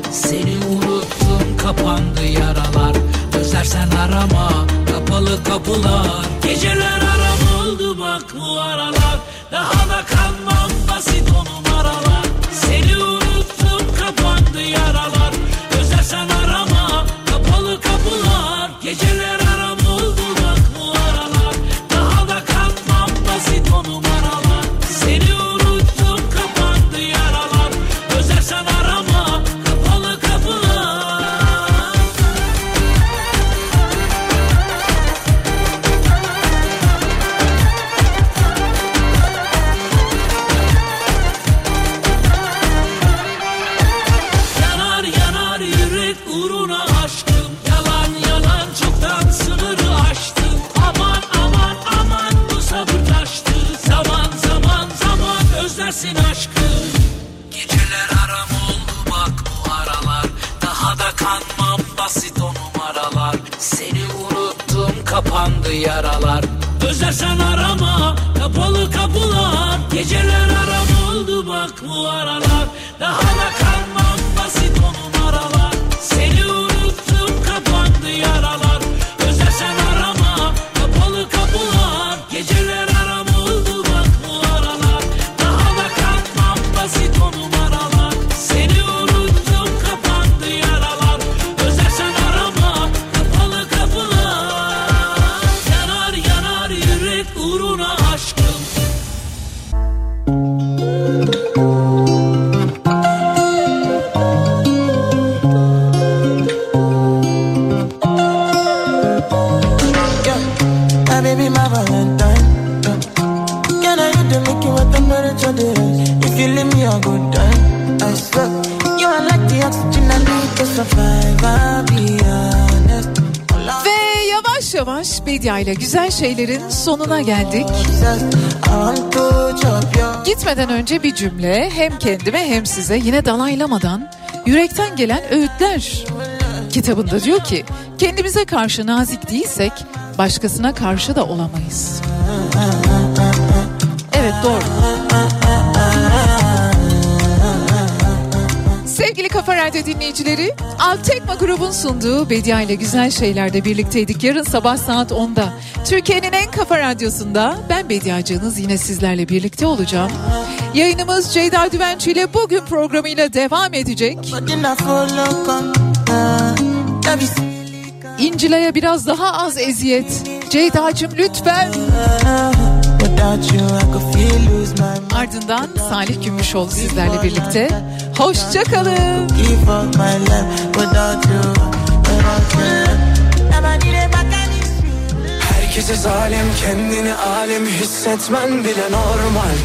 kapandı yaralar Özlersen arama kapalı kapılar. Geceler aram oldu bak bu aralar. Daha da kanmam basit o güzel şeylerin sonuna geldik. Gitmeden önce bir cümle hem kendime hem size yine dalaylamadan yürekten gelen öğütler kitabında diyor ki kendimize karşı nazik değilsek başkasına karşı da olamayız. Evet doğru. Radyo dinleyicileri, Altekma grubun sunduğu Bedia ile Güzel Şeyler'de birlikteydik. Yarın sabah saat 10'da Türkiye'nin en kafa radyosunda ben Bediacığınız yine sizlerle birlikte olacağım. Yayınımız Ceyda Düvençi ile bugün programıyla devam edecek. İncila'ya biraz daha az eziyet. Ceyda'cığım lütfen. Ardından Salih Gümüşoğlu sizlerle birlikte. Hoşçakalın. Herkese zalim kendini alim hissetmen bile normal.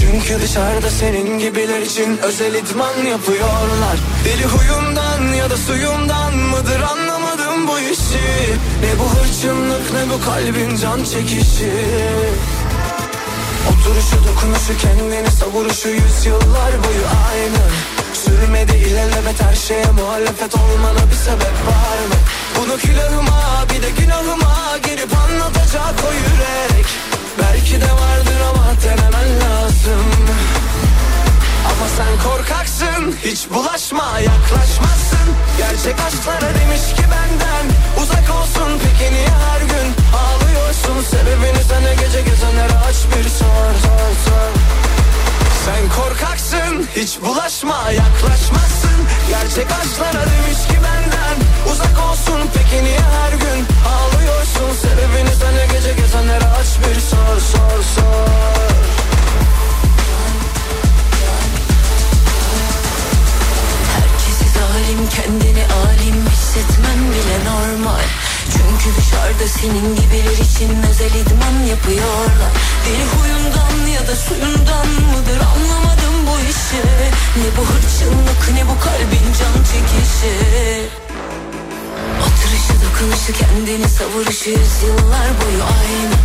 Çünkü dışarıda senin gibiler için özel idman yapıyorlar. Deli huyundan ya da suyundan mıdır anlamadım bu işi. Ne bu hırçınlık ne bu kalbin can çekişi Oturuşu dokunuşu kendini savuruşu yüzyıllar boyu aynı. Sürmedi ilelebet her şeye muhalefet olmana bir sebep var mı? Bunu külahıma bir de günahıma girip anlatacak o yürek. Belki de vardır ama denemen lazım sen korkaksın hiç bulaşma yaklaşmazsın. Gerçek aşklara demiş ki benden uzak olsun peki niye her gün ağlıyorsun? Sebebini sana gece gezenlere aç bir sor sor sor. Sen korkaksın hiç bulaşma yaklaşmazsın. Gerçek aşklara demiş ki benden uzak olsun Peki niye her gün ağlıyorsun? Sebebini sana gece gezenlere aç bir sor sor sor zalim kendini alim hissetmen bile normal. Çünkü dışarıda senin gibiler için özel idman yapıyorlar. Deli huyundan ya da suyundan mıdır anlamadım bu işi. Ne bu hırçınlık ne bu kalbin can çekişi. Oturuşu dokunuşu kendini savuruşu yüzyıllar boyu aynı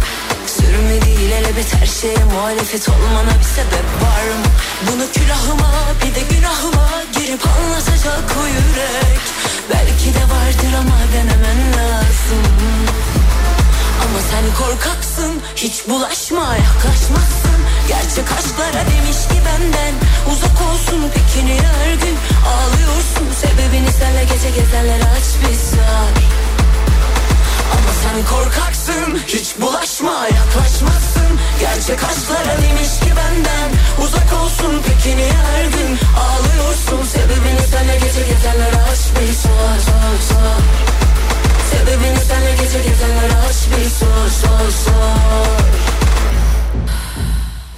Sürmedi ilelebet her şeye muhalefet olmana bir sebep var mı? Bunu külahıma bir de günahıma girip anlatacak o yürek. Belki de vardır ama denemen lazım. Ama sen korkaksın hiç bulaşma yaklaşmazsın. Gerçek aşklara demiş ki ben benden Uzak olsun peki niye her gün Ağlıyorsun? Sebebini senle gece gezenler aç bir sar Ama sen korkaksın Hiç bulaşma yaklaşmazsın. Gerçek aşklara demiş ki benden Uzak olsun. Peki niye her gün Ağlıyorsun? Sebebini senle gece gezenler aç bir sor sor sor Sebebini senle gece gezenler aç bir sor sor sor